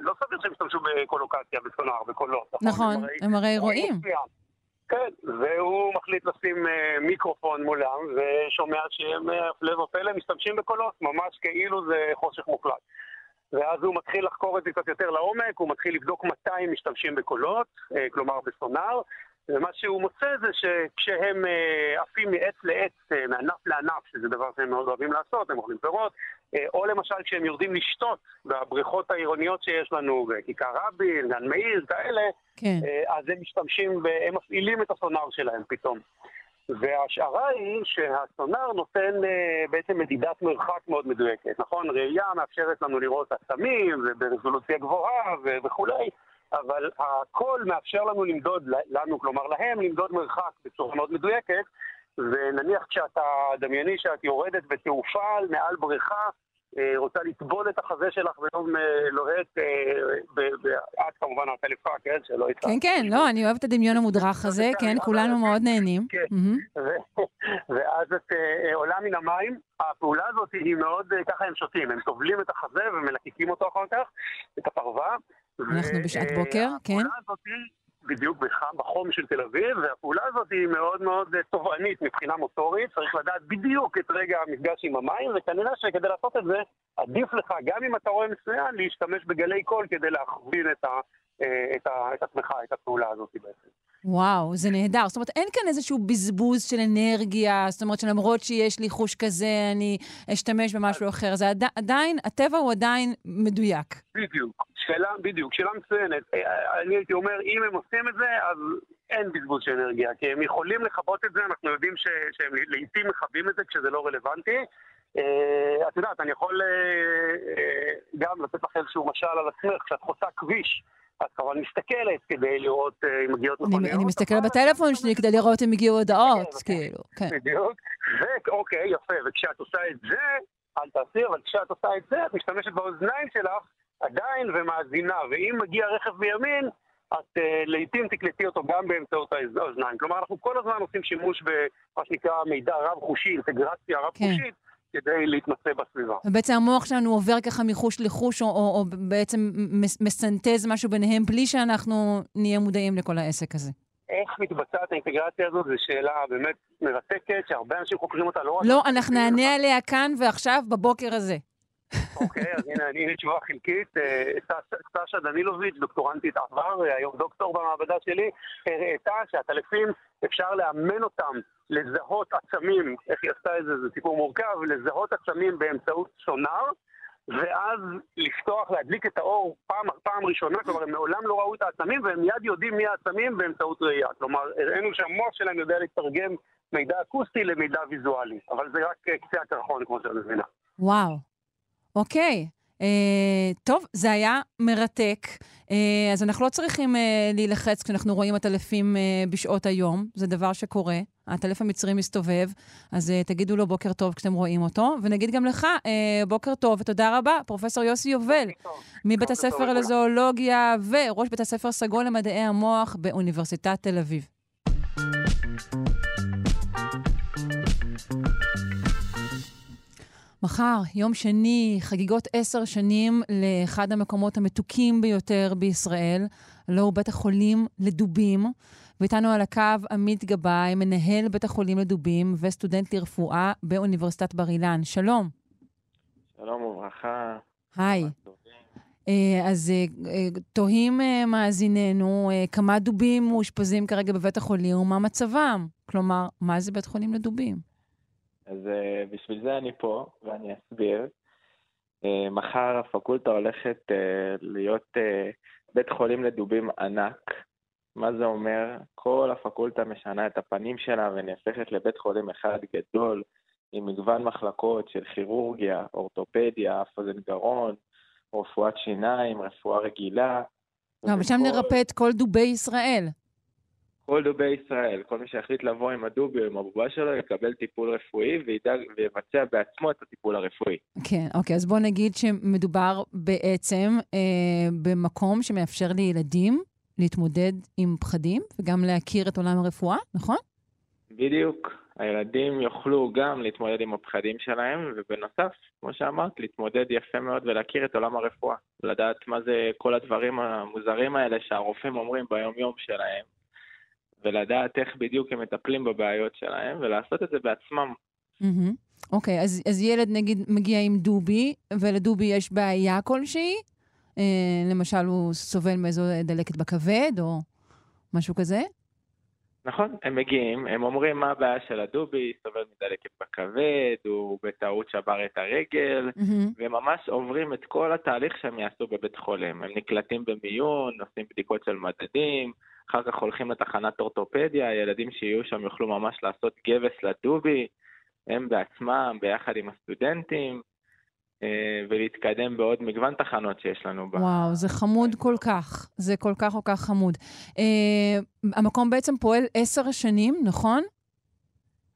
לא סביר שהם ישתמשו בקולוקציה, בסונאר, בקולות. נכון, הם הרי רואים. כן, והוא מחליט לשים uh, מיקרופון מולם, ושומע שהם, הפלא uh, ופלא, משתמשים בקולות, ממש כאילו זה חושך מוחלט. ואז הוא מתחיל לחקור את זה קצת יותר לעומק, הוא מתחיל לבדוק מתי הם משתמשים בקולות, uh, כלומר בסונאר, ומה שהוא מוצא זה שכשהם עפים מעץ לעץ, מענף לענף, שזה דבר שהם מאוד אוהבים לעשות, הם אוכלים פירות, או למשל כשהם יורדים לשתות בבריכות העירוניות שיש לנו בכיכר רבין, גן מאיר, כאלה, כן. uh, אז הם משתמשים, הם מפעילים את הסונאר שלהם פתאום. וההשערה היא שהסונאר נותן uh, בעצם מדידת מרחק מאוד מדויקת, נכון? ראייה מאפשרת לנו לראות עצמים וברזולוציה גבוהה וכולי. אבל הקול מאפשר לנו למדוד, לנו, כלומר להם, למדוד מרחק בצורה מאוד מדויקת, ונניח כשאתה, דמייני שאת יורדת בתעופה מעל בריכה, אה, רוצה לטבול את החזה שלך ביום אה, לוהט, אה, את כמובן הטלפה, כן, שלא איתך. כן, כן, לא, אני אוהבת את הדמיון המודרך הזה, *laughs* כן, כולנו מאוד נהנים. כן, *laughs* ואז את עולה מן המים, הפעולה הזאת היא מאוד, ככה הם שותים, הם טובלים את החזה ומלקקים אותו אחר כך, את הפרווה. אנחנו בשעת בוקר, כן. הפעולה הזאת בדיוק בחום של תל אביב, והפעולה הזאת היא מאוד מאוד אה, תובענית מבחינה מוטורית, צריך לדעת בדיוק את רגע המפגש עם המים, וכנראה שכדי לעשות את זה, עדיף לך, גם אם אתה רואה מצוין, להשתמש בגלי קול כדי להכווין את, ה, אה, את, ה, את עצמך, את הפעולה הזאת בעצם. וואו, זה נהדר. זאת אומרת, אין כאן איזשהו בזבוז של אנרגיה, זאת אומרת שלמרות שיש לי חוש כזה, אני אשתמש במשהו אחר. זה עד, עדיין, הטבע הוא עדיין מדויק. בדיוק, שאלה, בדיוק, שאלה מצוינת. אה, אני הייתי אומר, אם הם עושים את זה, אז אין בזבוז של אנרגיה, כי הם יכולים לכבות את זה, אנחנו יודעים ש, שהם לעיתים מכבים את זה כשזה לא רלוונטי. Uh, את יודעת, אני יכול uh, uh, גם לתת לך איזשהו משל על עצמך, כשאת חוצה כביש, אז כמובן מסתכלת כדי לראות אה, אם מגיעות מכוניות. אני מסתכלת בטלפון שלי כדי לראות אם הגיעו הודעות, כן, כאילו, כן. בדיוק. ואוקיי, יפה, וכשאת עושה את זה, אל תעשי, אבל כשאת עושה את זה, את משתמשת באוזניים שלך עדיין ומאזינה, ואם מגיע רכב מימין, את uh, לעיתים תקלטי אותו גם באמצעות האוזניים. כלומר, אנחנו כל הזמן עושים שימוש במה שנקרא מידע רב-חושי, אינטגרציה רב-חושית, כדי להתמצא בסביבה. ובעצם המוח שלנו עובר ככה מחוש לחוש, או, או, או בעצם מס- מסנטז משהו ביניהם, בלי שאנחנו נהיה מודעים לכל העסק הזה. איך מתבצעת האינטגרציה הזאת זו שאלה באמת מרתקת, שהרבה אנשים חוקרים אותה לא רק... לא, אנחנו נענה עליה כאן ועכשיו, בבוקר הזה. אוקיי, אז הנה, הנה תשובה חלקית. אה, סש- סשה דנילוביץ', דוקטורנטית עבר, אה, היום דוקטור במעבדה שלי, הראתה שהטלפים, אפשר לאמן אותם לזהות עצמים, איך היא עשתה את זה, זה סיפור מורכב, לזהות עצמים באמצעות סונאר, ואז לפתוח, להדליק את האור פעם, פעם ראשונה, כלומר הם מעולם לא ראו את העצמים, והם מיד יודעים מי העצמים באמצעות ראייה. כלומר, הראינו שהמוח שלהם יודע לתרגם מידע אקוסטי למידע ויזואלי, אבל זה רק קצה הקרחון, כמו שאת מבינה. וואו. אוקיי. אה, טוב, זה היה מרתק. אה, אז אנחנו לא צריכים אה, להילחץ כשאנחנו רואים עטלפים אה, בשעות היום, זה דבר שקורה. העטלף המצרי מסתובב, אז אה, תגידו לו בוקר טוב כשאתם רואים אותו, ונגיד גם לך אה, בוקר טוב ותודה רבה, פרופ' יוסי יובל, מבית הספר. לזואולוגיה וראש בית הספר סגול למדעי המוח באוניברסיטת תל אביב. מחר, יום שני, חגיגות עשר שנים לאחד המקומות המתוקים ביותר בישראל, הלוא הוא בית החולים לדובים. ואיתנו על הקו עמית גבאי, מנהל בית החולים לדובים וסטודנט לרפואה באוניברסיטת בר אילן. שלום. שלום וברכה. היי. אה, אז אה, אה, תוהים מאזיננו כמה דובים מאושפזים כרגע בבית החולים ומה מצבם. כלומר, מה זה בית חולים לדובים? אז אה, בשביל זה אני פה, ואני אסביר. אה, מחר הפקולטה הולכת אה, להיות אה, בית חולים לדובים ענק. מה זה אומר? כל הפקולטה משנה את הפנים שלה ונהפכת לבית חולים אחד גדול, עם מגוון מחלקות של כירורגיה, אורתופדיה, אף אוזן גרון, רפואת שיניים, רפואה רגילה. לא, ושם וכל- נרפא את כל דובי ישראל. כל דובי ישראל, כל מי שיחליט לבוא עם הדובי או עם הבובה שלו, יקבל טיפול רפואי וידאג ויבצע בעצמו את הטיפול הרפואי. כן, אוקיי, אז בואו נגיד שמדובר בעצם אה, במקום שמאפשר לילדים להתמודד עם פחדים וגם להכיר את עולם הרפואה, נכון? בדיוק. הילדים יוכלו גם להתמודד עם הפחדים שלהם, ובנוסף, כמו שאמרת, להתמודד יפה מאוד ולהכיר את עולם הרפואה. לדעת מה זה כל הדברים המוזרים האלה שהרופאים אומרים ביום-יום שלהם, ולדעת איך בדיוק הם מטפלים בבעיות שלהם, ולעשות את זה בעצמם. אוקיי, אז, אז ילד נגיד מגיע עם דובי, ולדובי יש בעיה כלשהי? אה, למשל, הוא סובל מאיזו דלקת בכבד או משהו כזה? נכון, הם מגיעים, הם אומרים מה הבעיה של הדובי, סובל מדלקת בכבד, הוא בטעות שבר את הרגל, מהמם. והם ממש עוברים את כל התהליך שהם יעשו בבית חולים. הם נקלטים במיון, עושים בדיקות של מדדים, אחר כך הולכים לתחנת אורתופדיה, הילדים שיהיו שם יוכלו ממש לעשות גבס לדובי, הם בעצמם, ביחד עם הסטודנטים, אה, ולהתקדם בעוד מגוון תחנות שיש לנו. ב- וואו, זה חמוד כל כך. זה כל כך כל כך חמוד. אה, המקום בעצם פועל עשר שנים, נכון?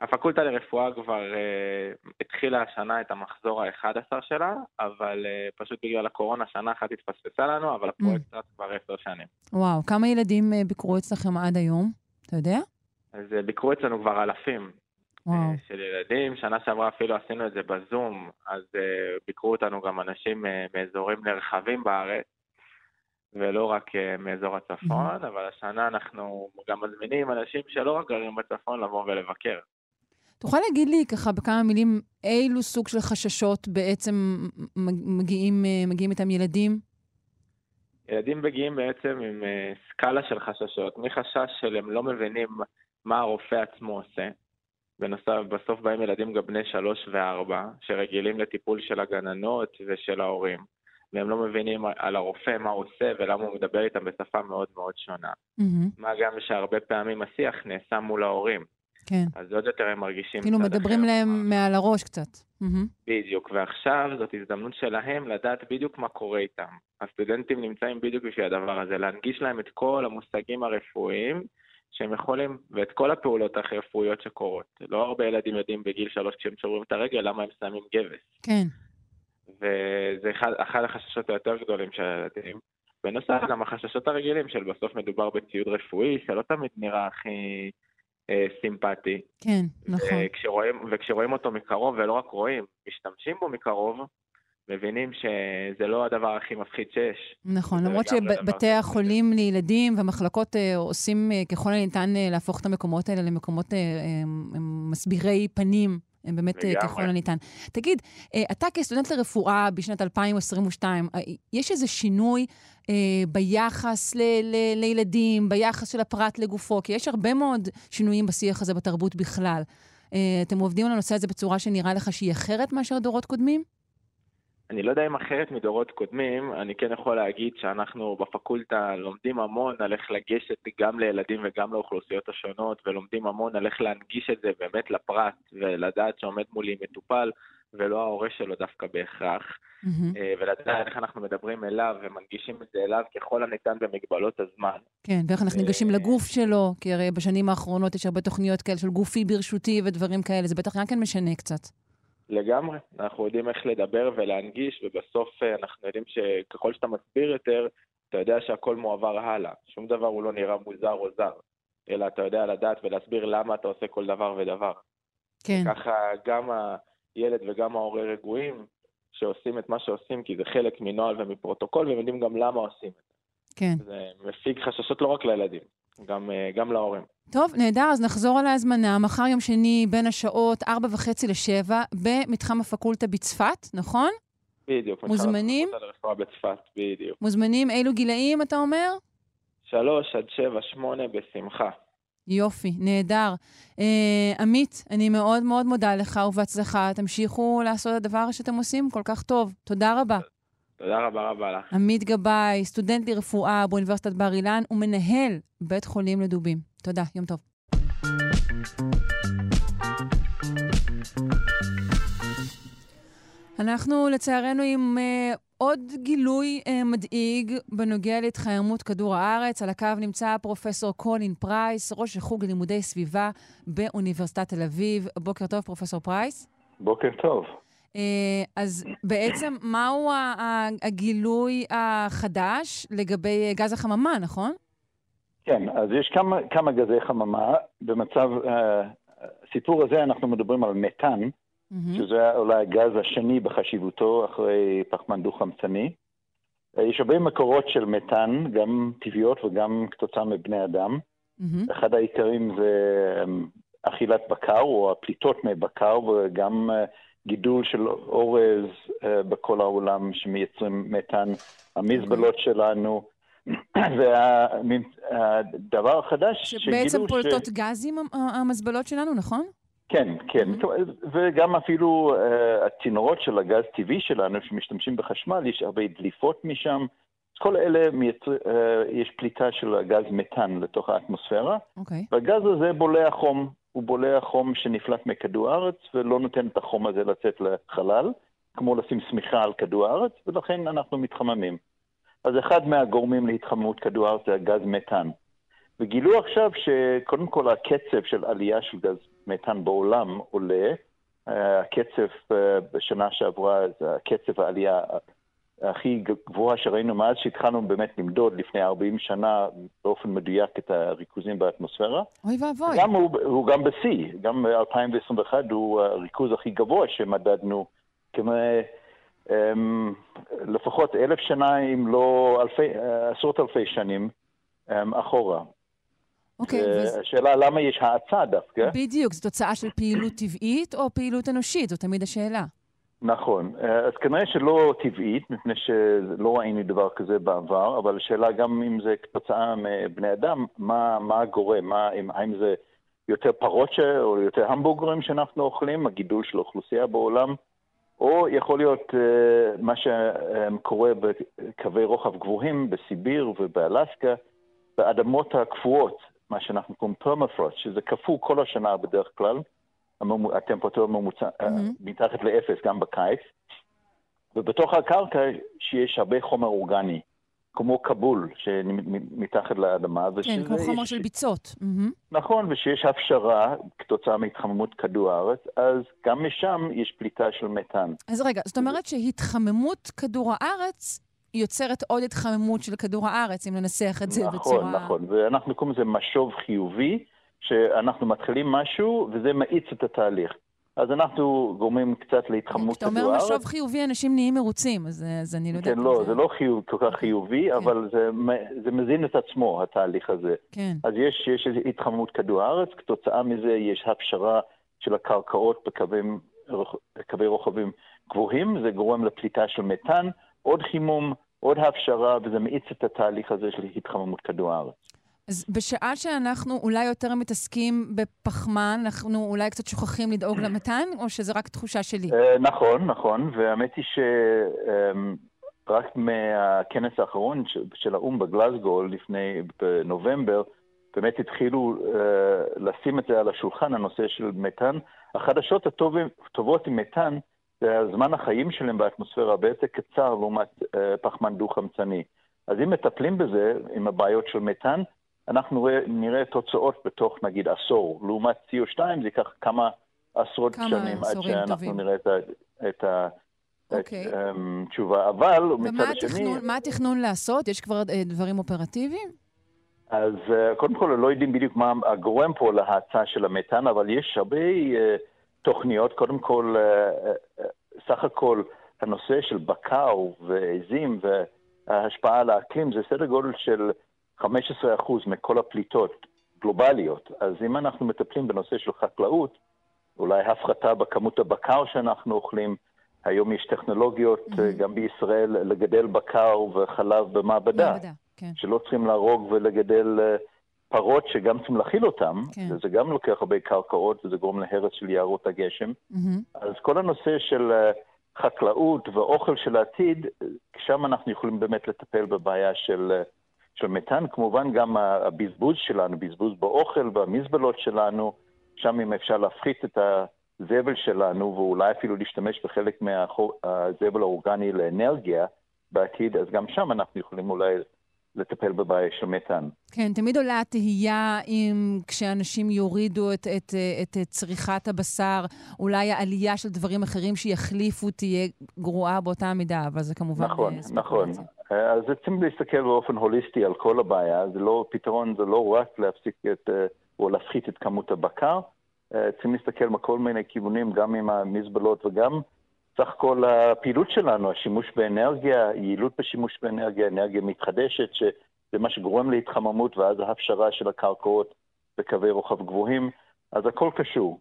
הפקולטה לרפואה כבר אה, התחילה השנה את המחזור ה-11 שלה, אבל אה, פשוט בגלל הקורונה שנה אחת התפספסה לנו, אבל הפרויקט רץ כבר עשר שנים. וואו, כמה ילדים אה, ביקרו אצלכם עד היום? אתה יודע? אז אה, ביקרו אצלנו כבר אלפים. אה, של ילדים. שנה שעברה אפילו עשינו את זה בזום, אז אה, ביקרו אותנו גם אנשים אה, מאזורים נרחבים בארץ, ולא רק אה, מאזור הצפון, אבל השנה אנחנו גם מזמינים אנשים שלא רק גרים בצפון לבוא ולבקר. תוכל להגיד לי ככה בכמה מילים אילו סוג של חששות בעצם מגיעים, אה, מגיעים איתם ילדים? ילדים מגיעים בעצם עם אה, סקאלה של חששות, מחשש של הם לא מבינים מה הרופא עצמו עושה. בנוסף, בסוף באים ילדים גם בני שלוש וארבע, שרגילים לטיפול של הגננות ושל ההורים, והם לא מבינים על הרופא מה הוא עושה ולמה הוא מדבר איתם בשפה מאוד מאוד שונה. מהמם. מה גם שהרבה פעמים השיח נעשה מול ההורים, כן. אז עוד יותר הם מרגישים כאילו מדברים אחר. להם מעל הראש קצת. בדיוק, ועכשיו זאת הזדמנות שלהם לדעת בדיוק מה קורה איתם. הסטודנטים נמצאים בדיוק בשביל הדבר הזה, להנגיש להם את כל המושגים הרפואיים שהם יכולים, ואת כל הפעולות הרפואיות שקורות. לא הרבה ילדים יודעים בגיל שלוש כשהם שוברים את הרגל למה הם שמים גבס. כן. וזה אחד, אחד החששות היותר גדולים של הילדים. בנוסף, גם החששות הרגילים של בסוף מדובר בציוד רפואי, שלא תמיד נראה הכי סימפטי. כן, נכון. וכשרואים, וכשרואים אותו מקרוב, ולא רק רואים, משתמשים בו מקרוב, מבינים שזה לא הדבר הכי מפחיד שיש. נכון, למרות שבתי החולים לילדים והמחלקות אה, עושים אה, ככל הניתן אה, להפוך את המקומות האלה למקומות אה, אה, מסבירי פנים. הם באמת אה, לגמרי. ככל הניתן. תגיד, אה, אתה כסטודנט לרפואה בשנת 2022, אה, יש איזה שינוי ביחס ל- ל- לילדים, ביחס של הפרט לגופו? כי יש הרבה מאוד שינויים בשיח הזה בתרבות בכלל. אתם עובדים על הנושא הזה בצורה שנראה לך שהיא אחרת מאשר דורות קודמים? אני לא יודע אם אחרת מדורות קודמים, אני כן יכול להגיד שאנחנו בפקולטה לומדים המון על איך לגשת גם לילדים וגם לאוכלוסיות השונות, ולומדים המון על איך להנגיש את זה באמת לפרט, ולדעת שעומד מולי מטופל, ולא ההורה שלו דווקא בהכרח. אה, ולדעת איך אנחנו מדברים אליו ומנגישים את זה אליו ככל הניתן במגבלות הזמן. כן, ואיך אנחנו אה, ניגשים לגוף שלו, כי הרי בשנים האחרונות יש הרבה תוכניות כאלה של גופי ברשותי ודברים כאלה, זה בטח גם כן משנה קצת. לגמרי, אנחנו יודעים איך לדבר ולהנגיש, ובסוף אה, אנחנו יודעים שככל שאתה מסביר יותר, אתה יודע שהכל מועבר הלאה. שום דבר הוא לא נראה מוזר או זר, אלא אתה יודע לדעת ולהסביר למה אתה עושה כל דבר ודבר. כן, ככה גם הילד וגם ההורה רגועים שעושים את מה שעושים, כי זה חלק מנוהל ומפרוטוקול, והם יודעים גם למה עושים את כן. זה. זה מפיג חששות לא רק לילדים, גם, אה, גם להורים. טוב, נהדר, אז נחזור על ההזמנה. מחר יום שני בין השעות 4 וחצי ל-7 במתחם הפקולטה בצפת, נכון? בדיוק. מתחם מוזמנים? הפקולטה בצפת, בדיוק. מוזמנים אילו גילאים, אתה אומר? שלוש עד שבע, שמונה, בשמחה. יופי, נהדר. אה, עמית, אני מאוד מאוד מודה לך ובהצלחה. תמשיכו לעשות את הדבר שאתם עושים כל כך טוב. תודה רבה. תודה רבה רבה לך. עמית גבאי, סטודנט לרפואה באוניברסיטת בר אילן ומנהל בית חולים לדובים. תודה, יום טוב. אנחנו לצערנו עם אה, עוד גילוי אה, מדאיג בנוגע להתחממות כדור הארץ. על הקו נמצא פרופסור קולין פרייס, ראש החוג ללימודי סביבה באוניברסיטת תל אביב. בוקר טוב, פרופסור פרייס. בוקר טוב. Uh, אז בעצם, מהו הגילוי החדש לגבי אה, גז החממה, נכון? כן, אז יש כמה, כמה גזי חממה. במצב, uh, הסיפור הזה אנחנו מדברים על מתאן, מהמם. שזה אולי הגז השני בחשיבותו אחרי פחמן דו-חמצני. Uh, יש הרבה מקורות של מתאן, גם טבעיות וגם כתוצאה מבני אדם. מהמם. אחד העיקרים זה אכילת בקר או הפליטות מבקר וגם גידול של אורז uh, בכל העולם שמייצרים מתאן, המזבלות שלנו. *clears throat* והדבר החדש שבעצם שגילו פולטות גזים המ- המזבלות שלנו, נכון? כן, כן, וגם אפילו uh, הצינורות של הגז טבעי שלנו שמשתמשים בחשמל, יש הרבה דליפות משם. כל אלה מייצר, uh, יש פליטה של הגז מתאן לתוך האטמוספירה, אוקיי. והגז הזה בולע חום. הוא בולע חום שנפלט מכדור הארץ ולא נותן את החום הזה לצאת לחלל, כמו לשים שמיכה על כדור הארץ, ולכן אנחנו מתחממים. אז אחד מהגורמים להתחממות כדור הארץ זה הגז מתאן. וגילו עכשיו שקודם כל הקצב של עלייה של גז מתאן בעולם עולה. אה, הקצב אה, בשנה שעברה זה הקצב העלייה הכי גבוהה שראינו מאז שהתחלנו באמת למדוד לפני 40 שנה באופן מדויק את הריכוזים באטמוספירה. אוי ואבוי. גם הוא, הוא גם בשיא, גם ב-2021 הוא הריכוז הכי גבוה שמדדנו, כמו um, לפחות אלף שנה, אם לא אלפי, עשרות אלפי שנים um, אחורה. אוקיי, ואז- השאלה למה יש האצה דווקא. בדיוק, זו תוצאה של פעילות טבעית או פעילות אנושית? זו תמיד השאלה. נכון, אז כנראה שלא טבעית, מפני שלא ראינו דבר כזה בעבר, אבל השאלה גם אם זה כתוצאה מבני אדם, מה, מה גורם, מה, אם, האם זה יותר פרות ש... או יותר המבורגרים שאנחנו אוכלים, הגידול של האוכלוסייה בעולם, או יכול להיות uh, מה שקורה בקווי רוחב גבוהים בסיביר ובאלסקה, באדמות הקפואות, מה שאנחנו קוראים פרמפרוט, שזה קפוא כל השנה בדרך כלל, הטמפרטורה ממוצע, אה, מהמם. מתחת לאפס גם בקיץ, ובתוך הקרקע שיש הרבה חומר אורגני, כמו כבול שמתחת לאדמה. כן, כמו חומר יש- של ביצות. מהמם. נכון, ושיש הפשרה כתוצאה מהתחממות כדור הארץ, אז גם משם יש פליטה של מתאן. אז רגע, זאת אומרת שהתחממות כדור הארץ יוצרת עוד התחממות של כדור הארץ, אם ננסח את זה נכון, בצורה... נכון, ואנחנו קוראים לזה משוב חיובי, שאנחנו מתחילים משהו וזה מאיץ את התהליך. אז אנחנו גורמים קצת להתחממות כשאתה כדור אומר הארץ. משוב חיובי, אנשים נהיים מרוצים, אז, אז אני לא יודעת כן, לא, זה... זה לא חיוב, כל כך חיובי, כן. אבל זה, זה מזין את עצמו, התהליך הזה. כן. אז יש, יש התחממות כדור הארץ, כתוצאה מזה יש הפשרה של הקרקעות בקווים, בקווי רוחבים גבוהים, זה גורם לפליטה של מתאן, עוד חימום, עוד הפשרה, וזה מאיץ את התהליך הזה של התחממות כדור הארץ. אז בשעה שאנחנו אולי יותר מתעסקים בפחמן, אנחנו אולי קצת שוכחים לדאוג למתאן, או שזה רק תחושה שלי? אה, נכון, נכון, והאמת היא שרק מהכנס האחרון של- האו"ם בגלזגו לפני, בנובמבר, באמת התחילו אה, לשים את זה על השולחן, הנושא של מתאן. החדשות הטובות עם מתאן, זה הזמן החיים שלהם באטמוספירה הרבה יותר קצר לעומת אה, פחמן דו-חמצני. אז אם מטפלים בזה, עם הבעיות של מתאן, אנחנו נראה, תוצאות בתוך נגיד עשור. לעומת CO2 זה ייקח כמה עשרות כמה שנים עד שאנחנו טובים. נראה את, את ה, אוקיי. את, um, תשובה. אבל ומה מצד השני, התכנון, מה התכנון לעשות? יש כבר אה, דברים אופרטיביים? אז uh, קודם כל לא יודעים בדיוק מה הגורם פה להאצה של המתאן, אבל יש הרבה uh, תוכניות. קודם כל, סך הכל הנושא של בקר ועזים וההשפעה על האקלים זה סדר גודל של 15% מכל הפליטות גלובליות. אז אם אנחנו מטפלים בנושא של חקלאות, אולי הפחתה בכמות הבקר שאנחנו אוכלים, היום יש טכנולוגיות Mhm. uh, גם בישראל לגדל בקר וחלב במעבדה. מעבדה, כן. שלא צריכים להרוג ולגדל אה, פרות שגם צריכים להכיל אותם, כן. וזה גם לוקח הרבה קרקעות וזה גורם להרס של יערות הגשם. מהמם. אז כל הנושא של אה, חקלאות ואוכל של העתיד, אה, שם אנחנו יכולים באמת לטפל בבעיה של, אה, של מתאן. כמובן גם הבזבוז שלנו, בזבוז באוכל והמזבלות שלנו, שם אם אפשר להפחית את הזבל שלנו ואולי אפילו להשתמש בחלק מהזבל האורגני לאנרגיה בעתיד, אז גם שם אנחנו יכולים אולי לטפל בבעיה של מתאן. כן, תמיד עולה התהייה אם כשאנשים יורידו את, את, את, את צריכת הבשר, אולי העלייה של דברים אחרים שיחליפו תהיה גרועה באותה מידה, אבל זה כמובן נכון, אה, נכון. אה, אז צריכים להסתכל באופן הוליסטי על כל הבעיה. זה לא, פתרון זה לא רק להפסיק את, אה, או להפחית את כמות הבקר. אה, צריכים להסתכל מכל מיני כיוונים, גם עם המזבלות וגם סך הכל הפעילות שלנו, השימוש באנרגיה, יעילות בשימוש באנרגיה, אנרגיה מתחדשת, שזה מה שגורם להתחממות ואז ההפשרה של הקרקעות בקווי רוחב גבוהים. אז הכל קשור.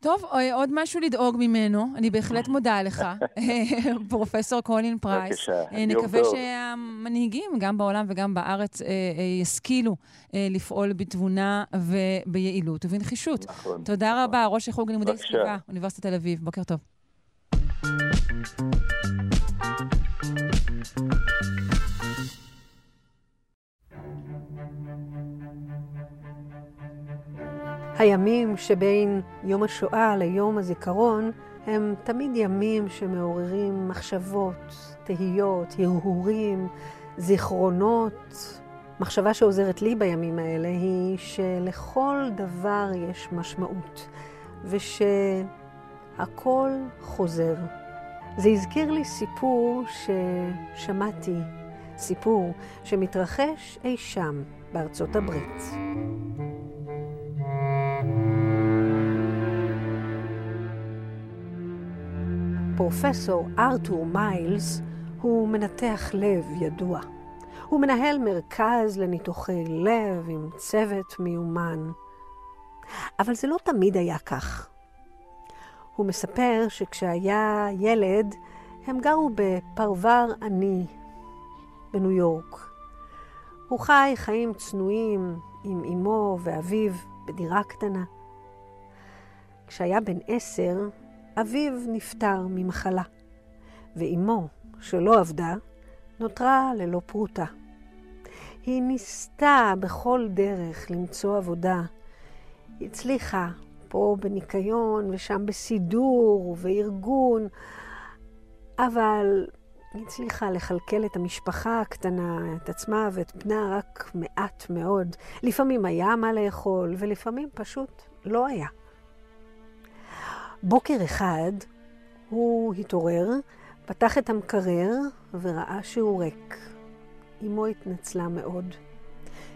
טוב, אה, עוד משהו לדאוג ממנו, אני בהחלט מודה לך, *laughs* *laughs* פרופסור קולין פרייס. בבקשה, אה, נקווה. שהמנהיגים, גם בעולם וגם בארץ, אה, ישכילו לפעול בתבונה וביעילות ובנחישות. נכון. תודה רבה, ראש החוג ללימודי בבקשה. סביבה, אוניברסיטת תל אביב. בוקר טוב. הימים שבין יום השואה ליום הזיכרון הם תמיד ימים שמעוררים מחשבות, תהיות, הרהורים, זיכרונות. מחשבה שעוזרת לי בימים האלה היא שלכל דבר יש משמעות, ושהכל חוזר. זה הזכיר לי סיפור ששמעתי, סיפור שמתרחש אי שם בארצות הברית. פרופסור ארתור מיילס הוא מנתח לב ידוע. הוא מנהל מרכז לניתוחי לב עם צוות מיומן. אבל זה לא תמיד היה כך. הוא מספר שכשהיה ילד, הם גרו בפרבר עני בניו יורק. הוא חי חיים צנועים עם אמו ואביו בדירה קטנה. כשהיה בן עשר, אביו נפטר ממחלה, ואימו, שלא עבדה, נותרה ללא פרוטה. היא ניסתה בכל דרך למצוא עבודה. היא הצליחה פה בניקיון ושם בסידור וארגון, אבל היא הצליחה לכלכל את המשפחה הקטנה, את עצמה ואת בנה רק מעט מאוד. לפעמים היה מה לאכול, ולפעמים פשוט לא היה. בוקר אחד הוא התעורר, פתח את המקרר וראה שהוא ריק. אמו התנצלה מאוד.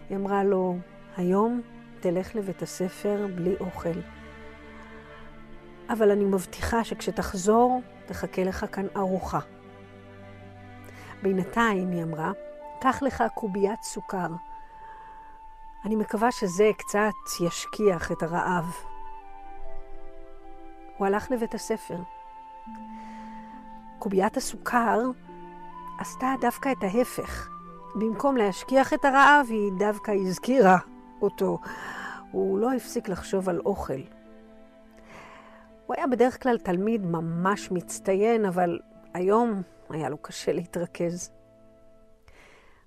היא אמרה לו, היום תלך לבית הספר בלי אוכל. אבל אני מבטיחה שכשתחזור, תחכה לך כאן ארוחה. בינתיים, היא אמרה, קח לך קוביית סוכר. אני מקווה שזה קצת ישכיח את הרעב. הוא הלך לבית הספר. קוביית הסוכר עשתה דווקא את ההפך. במקום להשכיח את הרעב, היא דווקא הזכירה אותו. הוא לא הפסיק לחשוב על אוכל. הוא היה בדרך כלל תלמיד ממש מצטיין, אבל היום היה לו קשה להתרכז.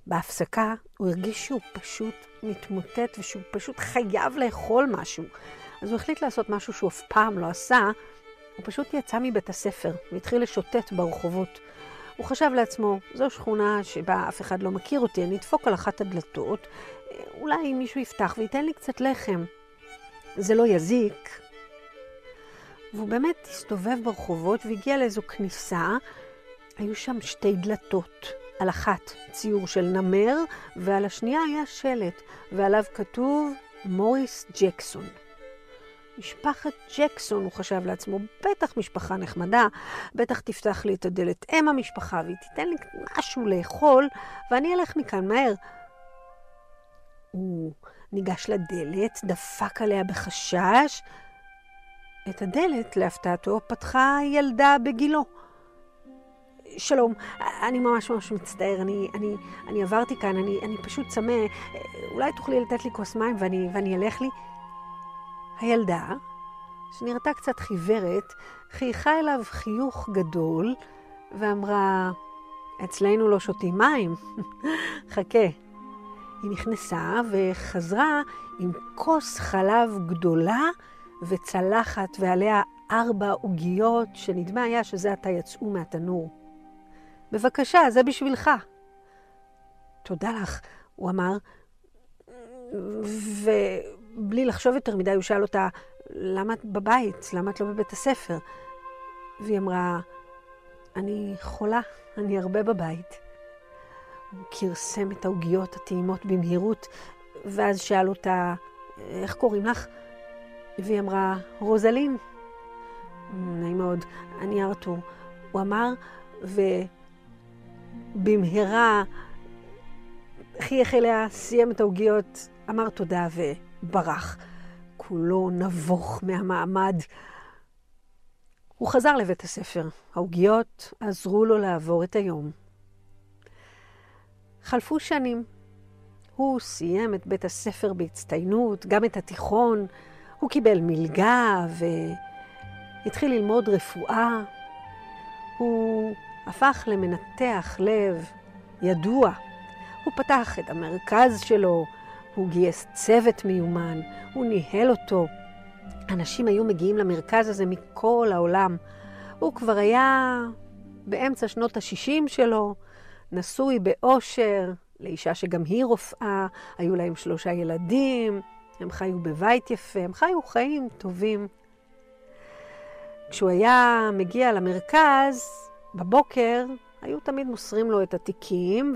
בהפסקה הוא הרגיש שהוא פשוט מתמוטט ושהוא פשוט חייב לאכול משהו. אז הוא החליט לעשות משהו שהוא אף פעם לא עשה, הוא פשוט יצא מבית הספר והתחיל לשוטט ברחובות. הוא חשב לעצמו, זו שכונה שבה אף אחד לא מכיר אותי, אני אדפוק על אחת הדלתות, אולי מישהו יפתח וייתן לי קצת לחם. זה לא יזיק. והוא באמת הסתובב ברחובות והגיע לאיזו כניסה, היו שם שתי דלתות. על אחת ציור של נמר, ועל השנייה היה שלט, ועליו כתוב מוריס ג'קסון. משפחת ג'קסון, הוא חשב לעצמו, בטח משפחה נחמדה, בטח תפתח לי את הדלת אם המשפחה והיא תיתן לי משהו לאכול, ואני אלך מכאן מהר. הוא ניגש לדלת, דפק עליה בחשש. את הדלת, להפתעתו, פתחה ילדה בגילו. שלום, אני ממש ממש מצטער, אני, אני, אני עברתי כאן, אני, אני פשוט צמא, אולי תוכלי לתת לי כוס מים ואני, ואני אלך לי? הילדה, שנראתה קצת חיוורת, חייכה אליו חיוך גדול ואמרה, אצלנו לא שותים מים, *laughs* חכה. היא נכנסה וחזרה עם כוס חלב גדולה וצלחת ועליה ארבע עוגיות, שנדמה היה שזה עתה יצאו מהתנור. בבקשה, זה בשבילך. תודה לך, הוא אמר, ובלי לחשוב יותר מדי, הוא שאל אותה, למה את בבית? למה את לא בבית הספר? והיא אמרה, אני חולה, אני הרבה בבית. הוא כרסם את העוגיות הטעימות במהירות, ואז שאל אותה, איך קוראים לך? והיא אמרה, רוזלין. נעים מאוד, אני ארתור. הוא אמר, ובמהרה חייך אליה, סיים את העוגיות, אמר תודה וברח. כולו נבוך מהמעמד. הוא חזר לבית הספר. העוגיות עזרו לו לעבור את היום. חלפו שנים. הוא סיים את בית הספר בהצטיינות, גם את התיכון. הוא קיבל מלגה והתחיל ללמוד רפואה. הוא הפך למנתח לב ידוע. הוא פתח את המרכז שלו, הוא גייס צוות מיומן, הוא ניהל אותו. אנשים היו מגיעים למרכז הזה מכל העולם. הוא כבר היה באמצע שנות ה-60 שלו, נשוי באושר, לאישה שגם היא רופאה, היו להם שלושה ילדים, הם חיו בבית יפה, הם חיו חיים טובים. כשהוא היה מגיע למרכז, בבוקר, היו תמיד מוסרים לו את התיקים,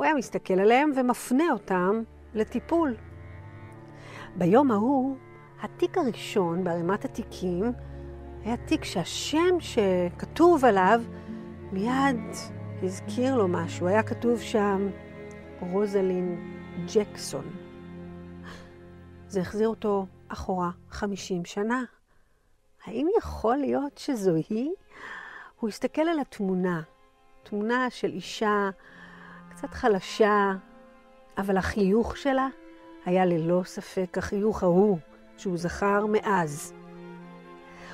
והוא היה מסתכל עליהם ומפנה אותם לטיפול. ביום ההוא, התיק הראשון בערימת התיקים היה תיק שהשם שכתוב עליו מיד הזכיר לו משהו. היה כתוב שם רוזלין ג'קסון. זה החזיר אותו אחורה 50 שנה. האם יכול להיות שזו היא? הוא הסתכל על התמונה, תמונה של אישה קצת חלשה, אבל החיוך שלה היה ללא ספק החיוך ההוא שהוא זכר מאז.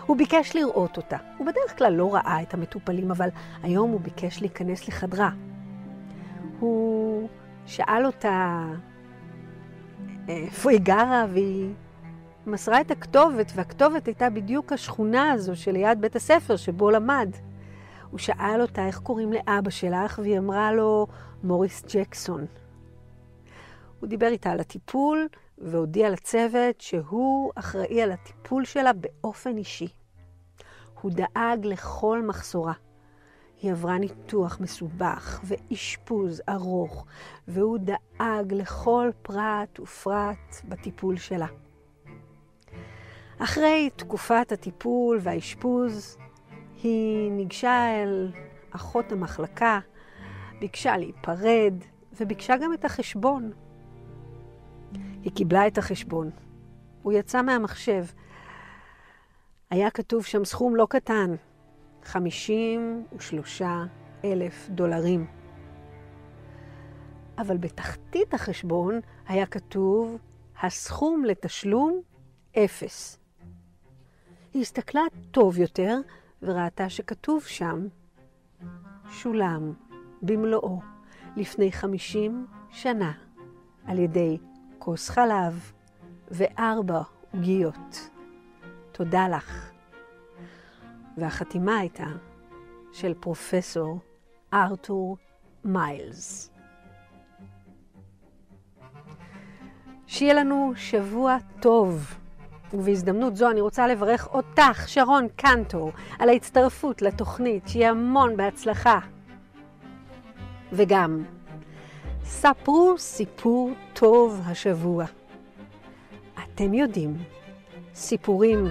הוא ביקש לראות אותה. הוא בדרך כלל לא ראה את המטופלים, אבל היום הוא ביקש להיכנס לחדרה. הוא שאל אותה איפה היא גרה, והיא מסרה את הכתובת, והכתובת הייתה בדיוק השכונה הזו שליד בית הספר שבו למד. הוא שאל אותה איך קוראים לאבא שלך, והיא אמרה לו, מוריס ג'קסון. הוא דיבר איתה על הטיפול, והודיע לצוות שהוא אחראי על הטיפול שלה באופן אישי. הוא דאג לכל מחסורה. היא עברה ניתוח מסובך ואשפוז ארוך, והוא דאג לכל פרט ופרט בטיפול שלה. אחרי תקופת הטיפול והאשפוז, היא ניגשה אל אחות המחלקה, ביקשה להיפרד, וביקשה גם את החשבון. היא קיבלה את החשבון. הוא יצא מהמחשב. היה כתוב שם סכום לא קטן, 53 אלף דולרים. אבל בתחתית החשבון היה כתוב, הסכום לתשלום אפס. היא הסתכלה טוב יותר וראתה שכתוב שם, שולם במלואו לפני חמישים שנה על ידי כוס חלב וארבע עוגיות. תודה לך. והחתימה הייתה של פרופסור ארתור מיילס. שיהיה לנו שבוע טוב. ובהזדמנות זו אני רוצה לברך אותך, שרון קנטור, על ההצטרפות לתוכנית, שיהיה המון בהצלחה. וגם, ספרו סיפור טוב השבוע. אתם יודעים, סיפורים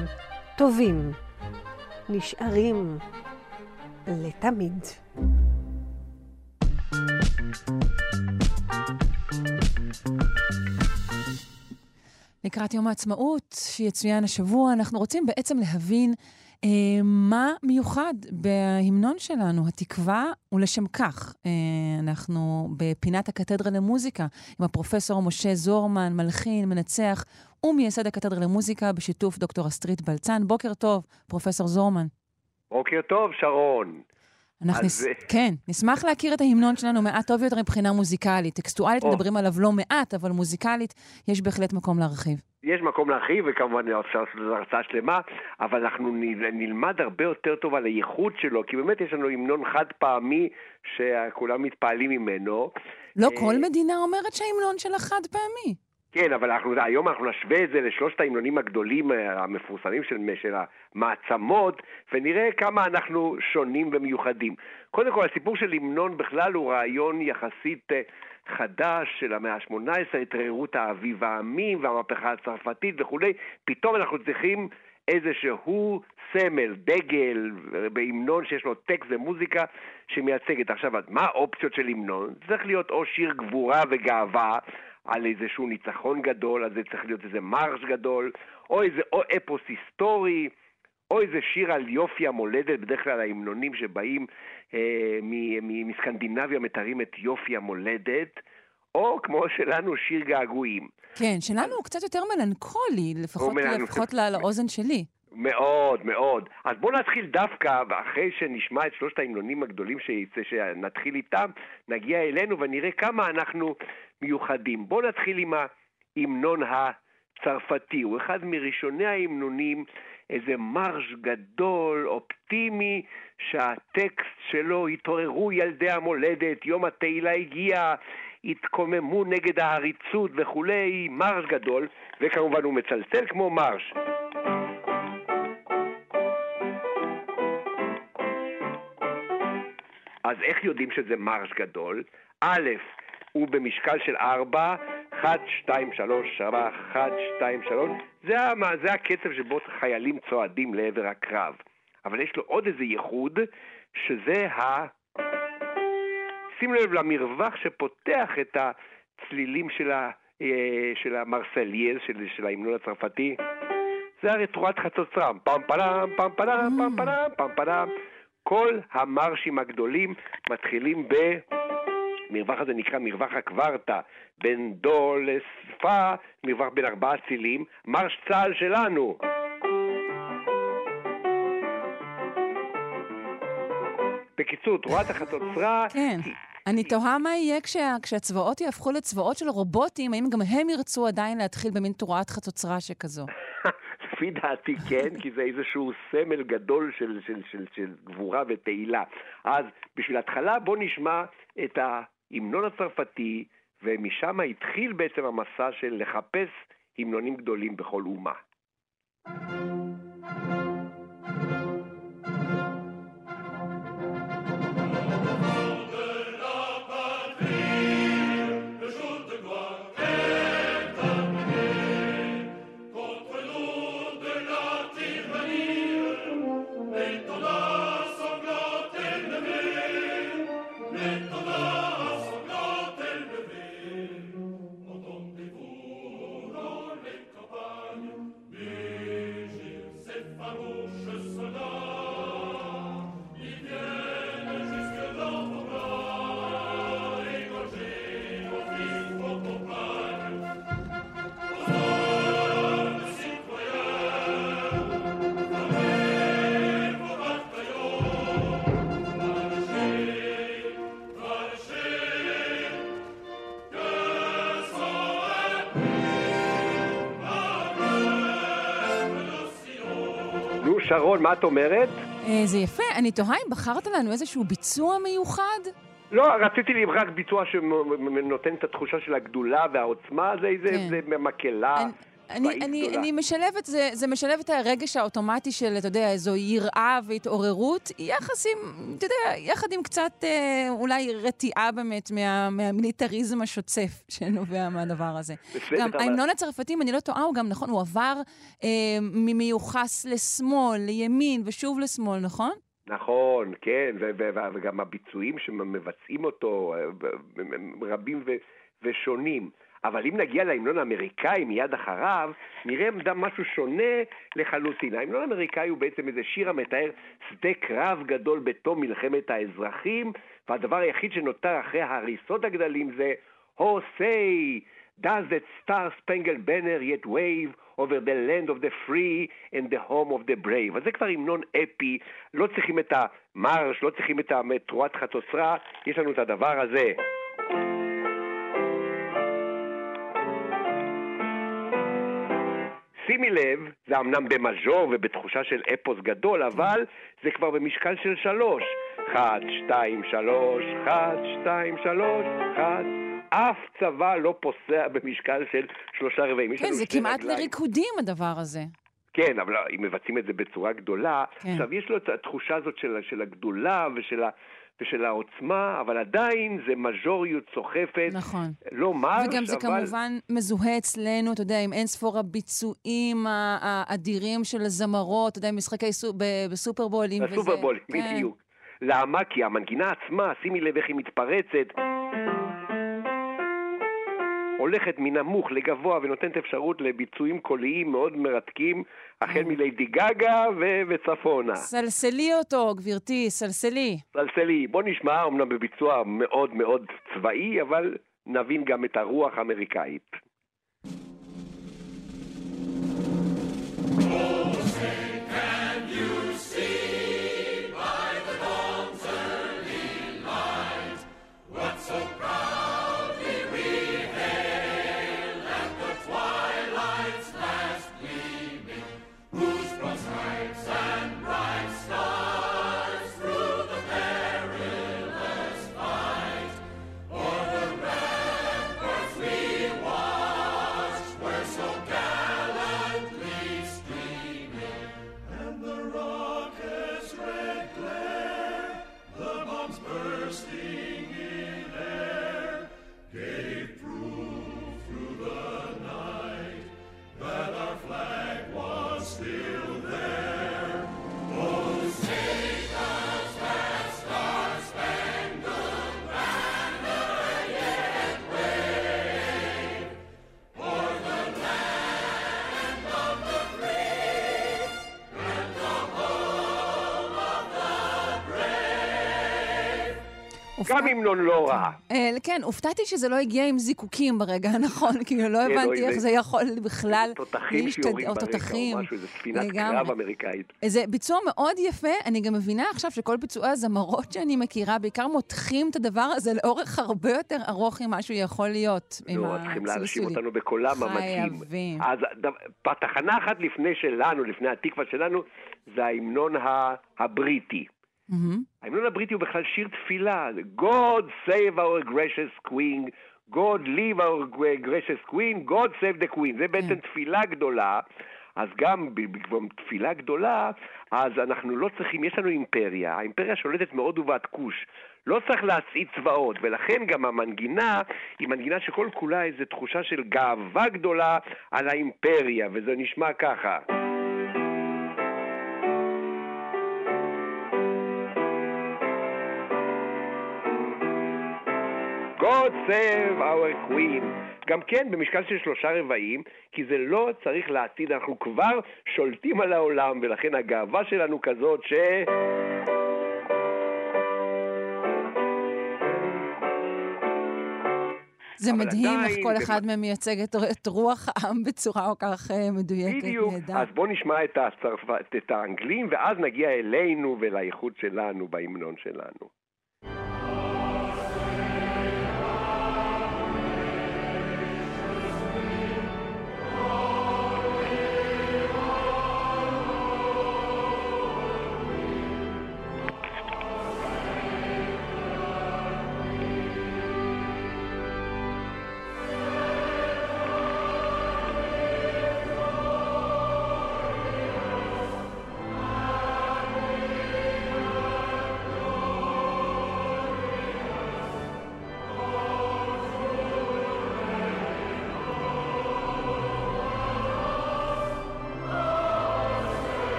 טובים נשארים לתמיד. לקראת יום העצמאות, שיצוין השבוע, אנחנו רוצים בעצם להבין אה, מה מיוחד בהמנון שלנו, התקווה, ולשם כך אה, אנחנו בפינת הקתדרה למוזיקה עם הפרופסור משה זורמן, מלחין, מנצח ומייסד הקתדרה למוזיקה בשיתוף דוקטור אסטרית בלצן. בוקר טוב, פרופסור זורמן. בוקר טוב, שרון. אנחנו נס... כן, נשמח להכיר את ההמנון שלנו מעט טוב יותר מבחינה מוזיקלית. טקסטואלית או. מדברים עליו לא מעט, אבל מוזיקלית יש בהחלט מקום להרחיב. יש מקום להרחיב, וכמובן אפשר לעשות לזה הרצאה שלמה, אבל אנחנו נלמד הרבה יותר טוב על הייחוד שלו, כי באמת יש לנו המנון חד פעמי שכולם מתפעלים ממנו. לא כל מדינה אומרת שההמנון שלה חד פעמי. כן, אבל אנחנו, היום אנחנו נשווה את זה לשלושת ההמנונים הגדולים אה, המפורסמים של, של המעצמות, ונראה כמה אנחנו שונים ומיוחדים. קודם כל, הסיפור של המנון בכלל הוא רעיון יחסית אה, חדש של המאה ה-18, התערערות האביב העמים והמהפכה הצרפתית וכולי. פתאום אנחנו צריכים איזשהו סמל, דגל, בהמנון שיש לו טקסט ומוזיקה שמייצגת. עכשיו, מה האופציות של המנון? צריך להיות או שיר גבורה וגאווה, על איזשהו ניצחון גדול, אז זה צריך להיות איזה מרש גדול, או איזה או אפוס היסטורי, או איזה שיר על יופי המולדת, בדרך כלל ההמנונים שבאים אה, מסקנדינביה מתארים את יופי המולדת, או כמו שלנו, שיר געגועים. כן, שלנו הוא קצת יותר מלנכולי, לפחות, לפחות לא, לאוזן שלי. מאוד, מאוד. אז בואו נתחיל דווקא, ואחרי שנשמע את שלושת ההמנונים הגדולים שיצא, שנתחיל איתם, נגיע אלינו ונראה כמה אנחנו מיוחדים. בואו נתחיל עם ההמנון הצרפתי. הוא אחד מראשוני ההמנונים, איזה מרש גדול, אופטימי, שהטקסט שלו, התעוררו ילדי המולדת, יום התהילה הגיע, התקוממו נגד העריצות וכולי, מרש גדול, וכמובן הוא מצלצל כמו מרש. אז איך יודעים שזה מרש גדול? א', הוא במשקל של 4, 1, 2, 3, 4, 1, 2, 3, זה, הקצב שבו חיילים צועדים לעבר הקרב. אבל יש לו עוד איזה ייחוד, שזה ה... שים לב למרווח שפותח את הצלילים של, ה... אה, של המרסליאז, של, של ההמנון הצרפתי. זה הרי תרועת חצוצרם, פעם פלם, פעם פלם, פעם פלם, פעם פלם. כל המרשים הגדולים מתחילים ב... המרווח הזה נקרא מרווח הקוורטה, בין דו לספה, מרווח בין ארבעה צילים, מרש צה"ל שלנו. בקיצור, תרועת החצוצרה... כן. אני תוהה מה יהיה כשה, כשהצבאות יהפכו לצבאות של רובוטים, האם גם הם ירצו עדיין להתחיל במין תרועת חצוצרה שכזו? *laughs* לפי דעתי כן, כי זה איזשהו סמל גדול של, של, של, של גבורה ותהילה. אז בשביל התחלה בוא נשמע את ההמנון הצרפתי, ומשם התחיל בעצם המסע של לחפש המנונים גדולים בכל אומה. נו, שרון, מה את אומרת? אה, זה יפה. אני תוהה אם בחרת לנו איזשהו ביצוע מיוחד? לא, רציתי לי רק ביצוע שנותן את התחושה של הגדולה והעוצמה, זה איזה כן. מקהלה אני, אני, גדולה. אני משלבת, זה, זה משלב את הרגש האוטומטי של, אתה יודע, איזו יראה והתעוררות, יחס עם, אתה יודע, יחד עם קצת אה, אולי רתיעה באמת מה, מהמיליטריזם השוצף *laughs* שנובע מהדבר הזה. גם ההמנון הצרפתי, אם אני לא טועה, הוא גם, נכון, הוא עבר אה, ממיוחס לשמאל, לימין ושוב לשמאל, נכון? נכון, כן, וגם הביצועים שמבצעים אותו אה, רבים ו- ושונים. אבל אם נגיע להמנון האמריקאי מיד אחריו, נראה גם משהו שונה לחלוטין. ההמנון האמריקאי הוא בעצם איזה שיר המתאר שדה קרב גדול בתום מלחמת האזרחים, והדבר היחיד שנותר אחרי ההריסות הגדלים זה Oh say, does that star-spangled banner yet wave over the land of the free and the home of the brave. אז זה כבר המנון אפי, לא צריכים את המרש, לא צריכים את תרועת חצוצרה, יש לנו את הדבר הזה. שימי לב, זה אמנם במז'ור ובתחושה של אפוס גדול, אבל זה כבר במשקל של שלוש. אחת, שתיים, שלוש, אחת, שתיים, שלוש, אחת. אף צבא לא פוסע במשקל של שלושה רבעים. כן, זה כמעט רגליים. לריקודים הדבר הזה. כן, אבל אם מבצעים את זה בצורה גדולה, כן. עכשיו יש לו את התחושה הזאת של, של הגדולה ושל, ה, ושל העוצמה, אבל עדיין זה מז'וריות סוחפת. נכון. לא מרש, וגם זה אבל... כמובן מזוהה אצלנו, אתה יודע, עם אין ספור הביצועים האדירים של הזמרות, אתה יודע, משחקי סו- בסופרבולים. וזה- בסופרבול, כן. בדיוק. למה? כי המנגינה עצמה, שימי לב איך היא מתפרצת, הולכת מנמוך לגבוה ונותנת אפשרות לביצועים קוליים מאוד מרתקים, החל מליידי גגה ו- וצפונה. סלסלי אותו, גברתי, סלסלי. סלסלי, בוא נשמע, אמנם בביצוע מאוד מאוד צבאי, אבל נבין גם את הרוח האמריקאית. גם המנון לא רע. אה, כן, הופתעתי שזה לא הגיע עם זיקוקים ברגע הנכון, *laughs* כאילו לא הבנתי איך זה- יכול בכלל תותחים להשתד- שיורים או תותחים. משהו, איזה ספינת. קרב אמריקאית. זה ביצוע מאוד יפה, אני גם מבינה עכשיו שכל ביצועי הזמרות שאני מכירה בעיקר מותחים את הדבר הזה לאורך הרבה יותר ארוך ממה שהוא יכול להיות. נו, צריכים הצלצולים. אותנו בקולם המדהים. חייבים. אז בתחנה אחת לפני שלנו, לפני התקווה שלנו, זה ההמנון הבריטי. מהמם. ההמנון הבריטי הוא בכלל שיר תפילה, God save our gracious queen, God leave our gracious queen, God save the queen. זה בעצם תפילה גדולה, אז גם במקום תפילה גדולה, אז אנחנו לא צריכים, יש לנו אימפריה, האימפריה שולטת מהודו ועד כוש. לא צריך להצעיד צבאות, ולכן גם המנגינה היא מנגינה שכל כולה איזו תחושה של גאווה גדולה על האימפריה, וזה נשמע ככה. Save our queen. גם כן במשקל של שלושה רבעים, כי זה לא צריך לעתיד, אנחנו כבר שולטים על העולם, ולכן הגאווה שלנו כזאת ש... זה מדהים איך כל זה- אחד מהם מייצג את, את רוח העם בצורה כל כך אה, מדויקת, בדיוק. נהדר. אז בואו נשמע את, הצרפ... את האנגלים, ואז נגיע אלינו ולאיכות שלנו בהמנון שלנו.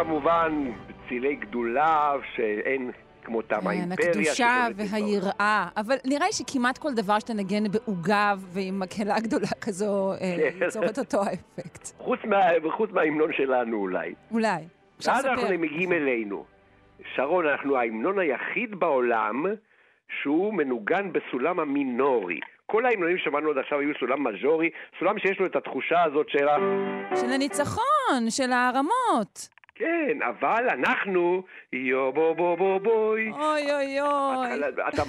וכמובן, צילי גדולה שאין כמותם, כן, האימפריה. הקדושה. והיראה. אבל נראה לי שכמעט כל דבר שאתה נגן בעוגב ועם מקהלה גדולה כזו, אה, *laughs* כן. ייצור את אותו האפקט. חוץ, מה, חוץ מההמנון שלנו אולי. אולי. ואז אנחנו. מגיעים אלינו. שרון, אנחנו ההמנון היחיד בעולם שהוא מנוגן בסולם המינורי. כל ההמנונים ששמענו עד עכשיו היו סולם מז'ורי, סולם שיש לו את התחושה הזאת של ה... של הניצחון, של הערמות. כן, אבל אנחנו, יו בו בו בו בוי. אוי אוי אוי. אתה,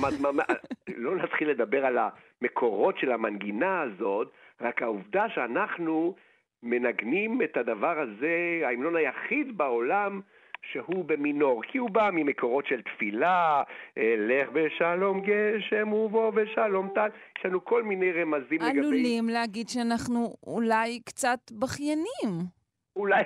לא נתחיל לדבר על המקורות של המנגינה הזאת, רק העובדה שאנחנו מנגנים את הדבר הזה, ההמנון היחיד בעולם שהוא במינור, כי הוא בא ממקורות של תפילה, אה, לך בשלום גשם ובוא בשלום טל, יש לנו כל מיני רמזים לגבי... עלולים להגיד שאנחנו אולי קצת בכיינים. אולי,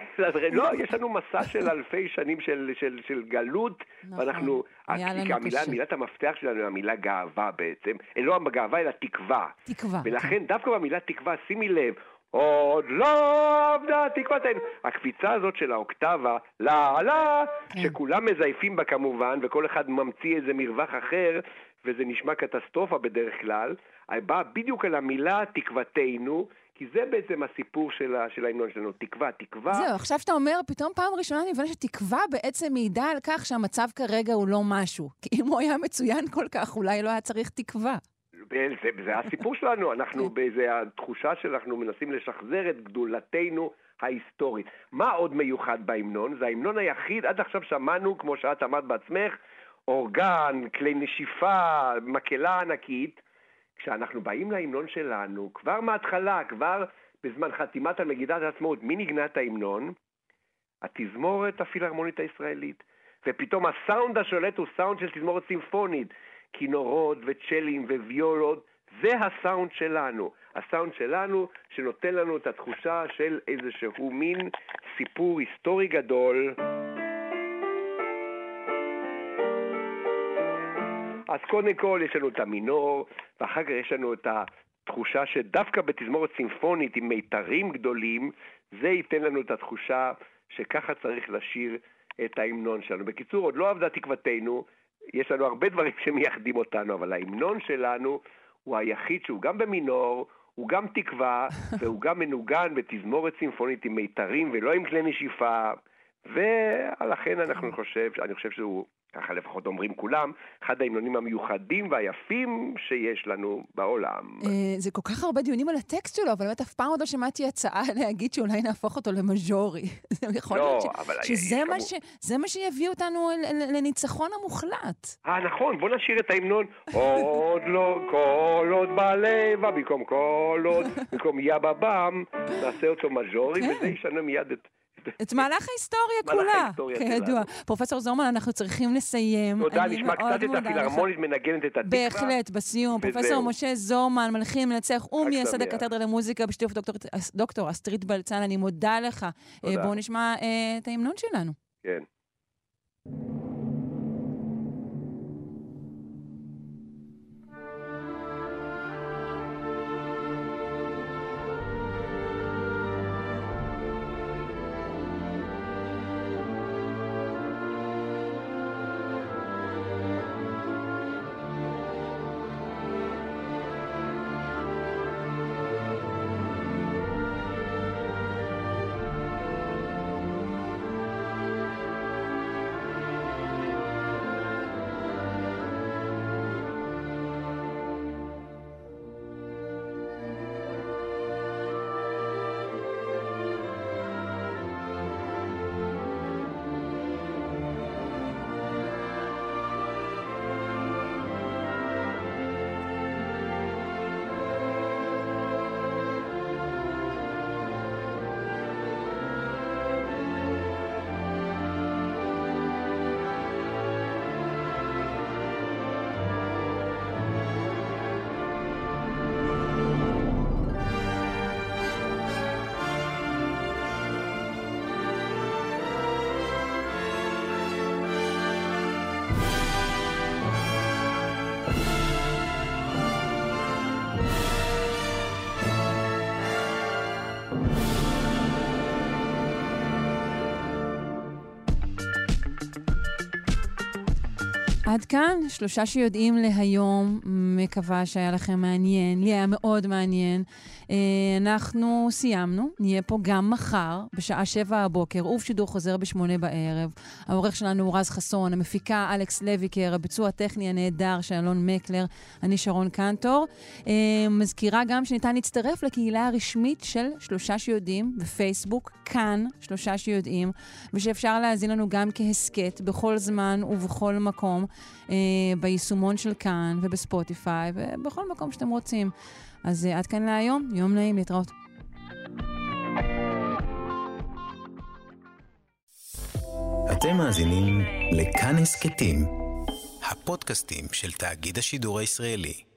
לא, יש לנו מסע של אלפי שנים של, של, של גלות, נכון, ואנחנו, לנו המילה, קשה. מילת המפתח שלנו היא המילה גאווה בעצם, אה, לא גאווה אלא תקווה. תקווה. ולכן דווקא במילה תקווה, שימי לב, עוד לא עבדה תקוותנו. הקפיצה הזאת של האוקטבה, לה לה, כן. שכולם מזייפים בה כמובן, וכל אחד ממציא איזה מרווח אחר, וזה נשמע קטסטרופה בדרך כלל, באה בדיוק על המילה תקוותנו, כי זה בעצם הסיפור של ה- של ההמנון שלנו, תקווה, תקווה. זהו, עכשיו שאתה אומר, פתאום פעם ראשונה אני מבינה שתקווה בעצם מעידה על כך שהמצב כרגע הוא לא משהו. *laughs* כי אם הוא היה מצוין כל כך, אולי לא היה צריך תקווה. זה, זה הסיפור *laughs* שלנו, אנחנו באיזה התחושה שאנחנו מנסים לשחזר את גדולתנו ההיסטורית. מה עוד מיוחד בהמנון? זה ההמנון היחיד, עד עכשיו שמענו, כמו שאת אמרת בעצמך, אורגן, כלי נשיפה, מקהלה ענקית. כשאנחנו באים להמנון שלנו, כבר מההתחלה, כבר בזמן חתימת על מגידת העצמאות, מי נגנה את ההמנון? התזמורת הפילהרמונית הישראלית. ופתאום הסאונד השולט הוא סאונד של תזמורת סימפונית. כינורות וצ'לים וויולות, זה הסאונד שלנו. הסאונד שלנו שנותן לנו את התחושה של איזשהו מין סיפור היסטורי גדול. אז קודם כל יש לנו את המינור, ואחר כך יש לנו את התחושה שדווקא בתזמורת סימפונית עם מיתרים גדולים, זה ייתן לנו את התחושה שככה צריך לשיר את ההמנון שלנו. בקיצור, עוד לא עבדה תקוותנו, יש לנו הרבה דברים שמייחדים אותנו, אבל ההמנון שלנו הוא היחיד שהוא גם במינור, הוא גם תקווה, *laughs* והוא גם מנוגן בתזמורת סימפונית עם מיתרים ולא עם כלי נשיפה, ולכן אנחנו חושב, אני חושב שהוא, ככה לפחות אומרים כולם, אחד ההמנונים המיוחדים והיפים שיש לנו בעולם. אה, זה כל כך הרבה דיונים על הטקסט שלו, אבל באמת אף פעם עוד לא שמעתי הצעה *laughs* להגיד שאולי נהפוך אותו למז'ורי. *laughs* זה יכול לא, להיות אבל שזה מה שיביא אותנו לניצחון המוחלט. אה, נכון, בוא נשאיר את ההמנון. עוד לא, כל עוד בלב, במקום כל עוד, במקום יא בבם, נעשה אותו מז'ורי, כן. וזה ישנה מיד את... את מהלך ההיסטוריה כולה, כידוע. פרופסור זורמן, אנחנו צריכים לסיים. תודה, נשמע קצת את. הפילהרמונית מנגנת את התקווה. בהחלט, בסיום. פרופסור משה זורמן, מלחין, מנצח ומייסד. הקתדרה למוזיקה בשיתוף דוקטור, אסטרית בלצן, אני מודה לך. אה. בואו נשמע אה, את ההמנון שלנו. כן. עד כאן, שלושה שיודעים להיום, מקווה שהיה לכם מעניין, לי היה מאוד מעניין. אה, אנחנו סיימנו, נהיה פה גם מחר, בשעה שבע הבוקר, ובשידור חוזר בשמונה בערב. העורך שלנו הוא רז חסון, המפיקה אלכס לויקר, הביצוע הטכני הנהדר של אלון מקלר, אני שרון קנטור. אה, מזכירה גם שניתן להצטרף לקהילה הרשמית של שלושה שיודעים בפייסבוק, כאן, שלושה שיודעים, ושאפשר להאזין לנו גם כהסכת בכל זמן ובכל מקום, אה, ביישומון של כאן ובספוטיפיי ובכל מקום שאתם רוצים. אז אה, עד כאן להיום, יום נעים, להתראות. אתם מאזינים לכאן הסכתים, הפודקאסטים של תאגיד השידור הישראלי.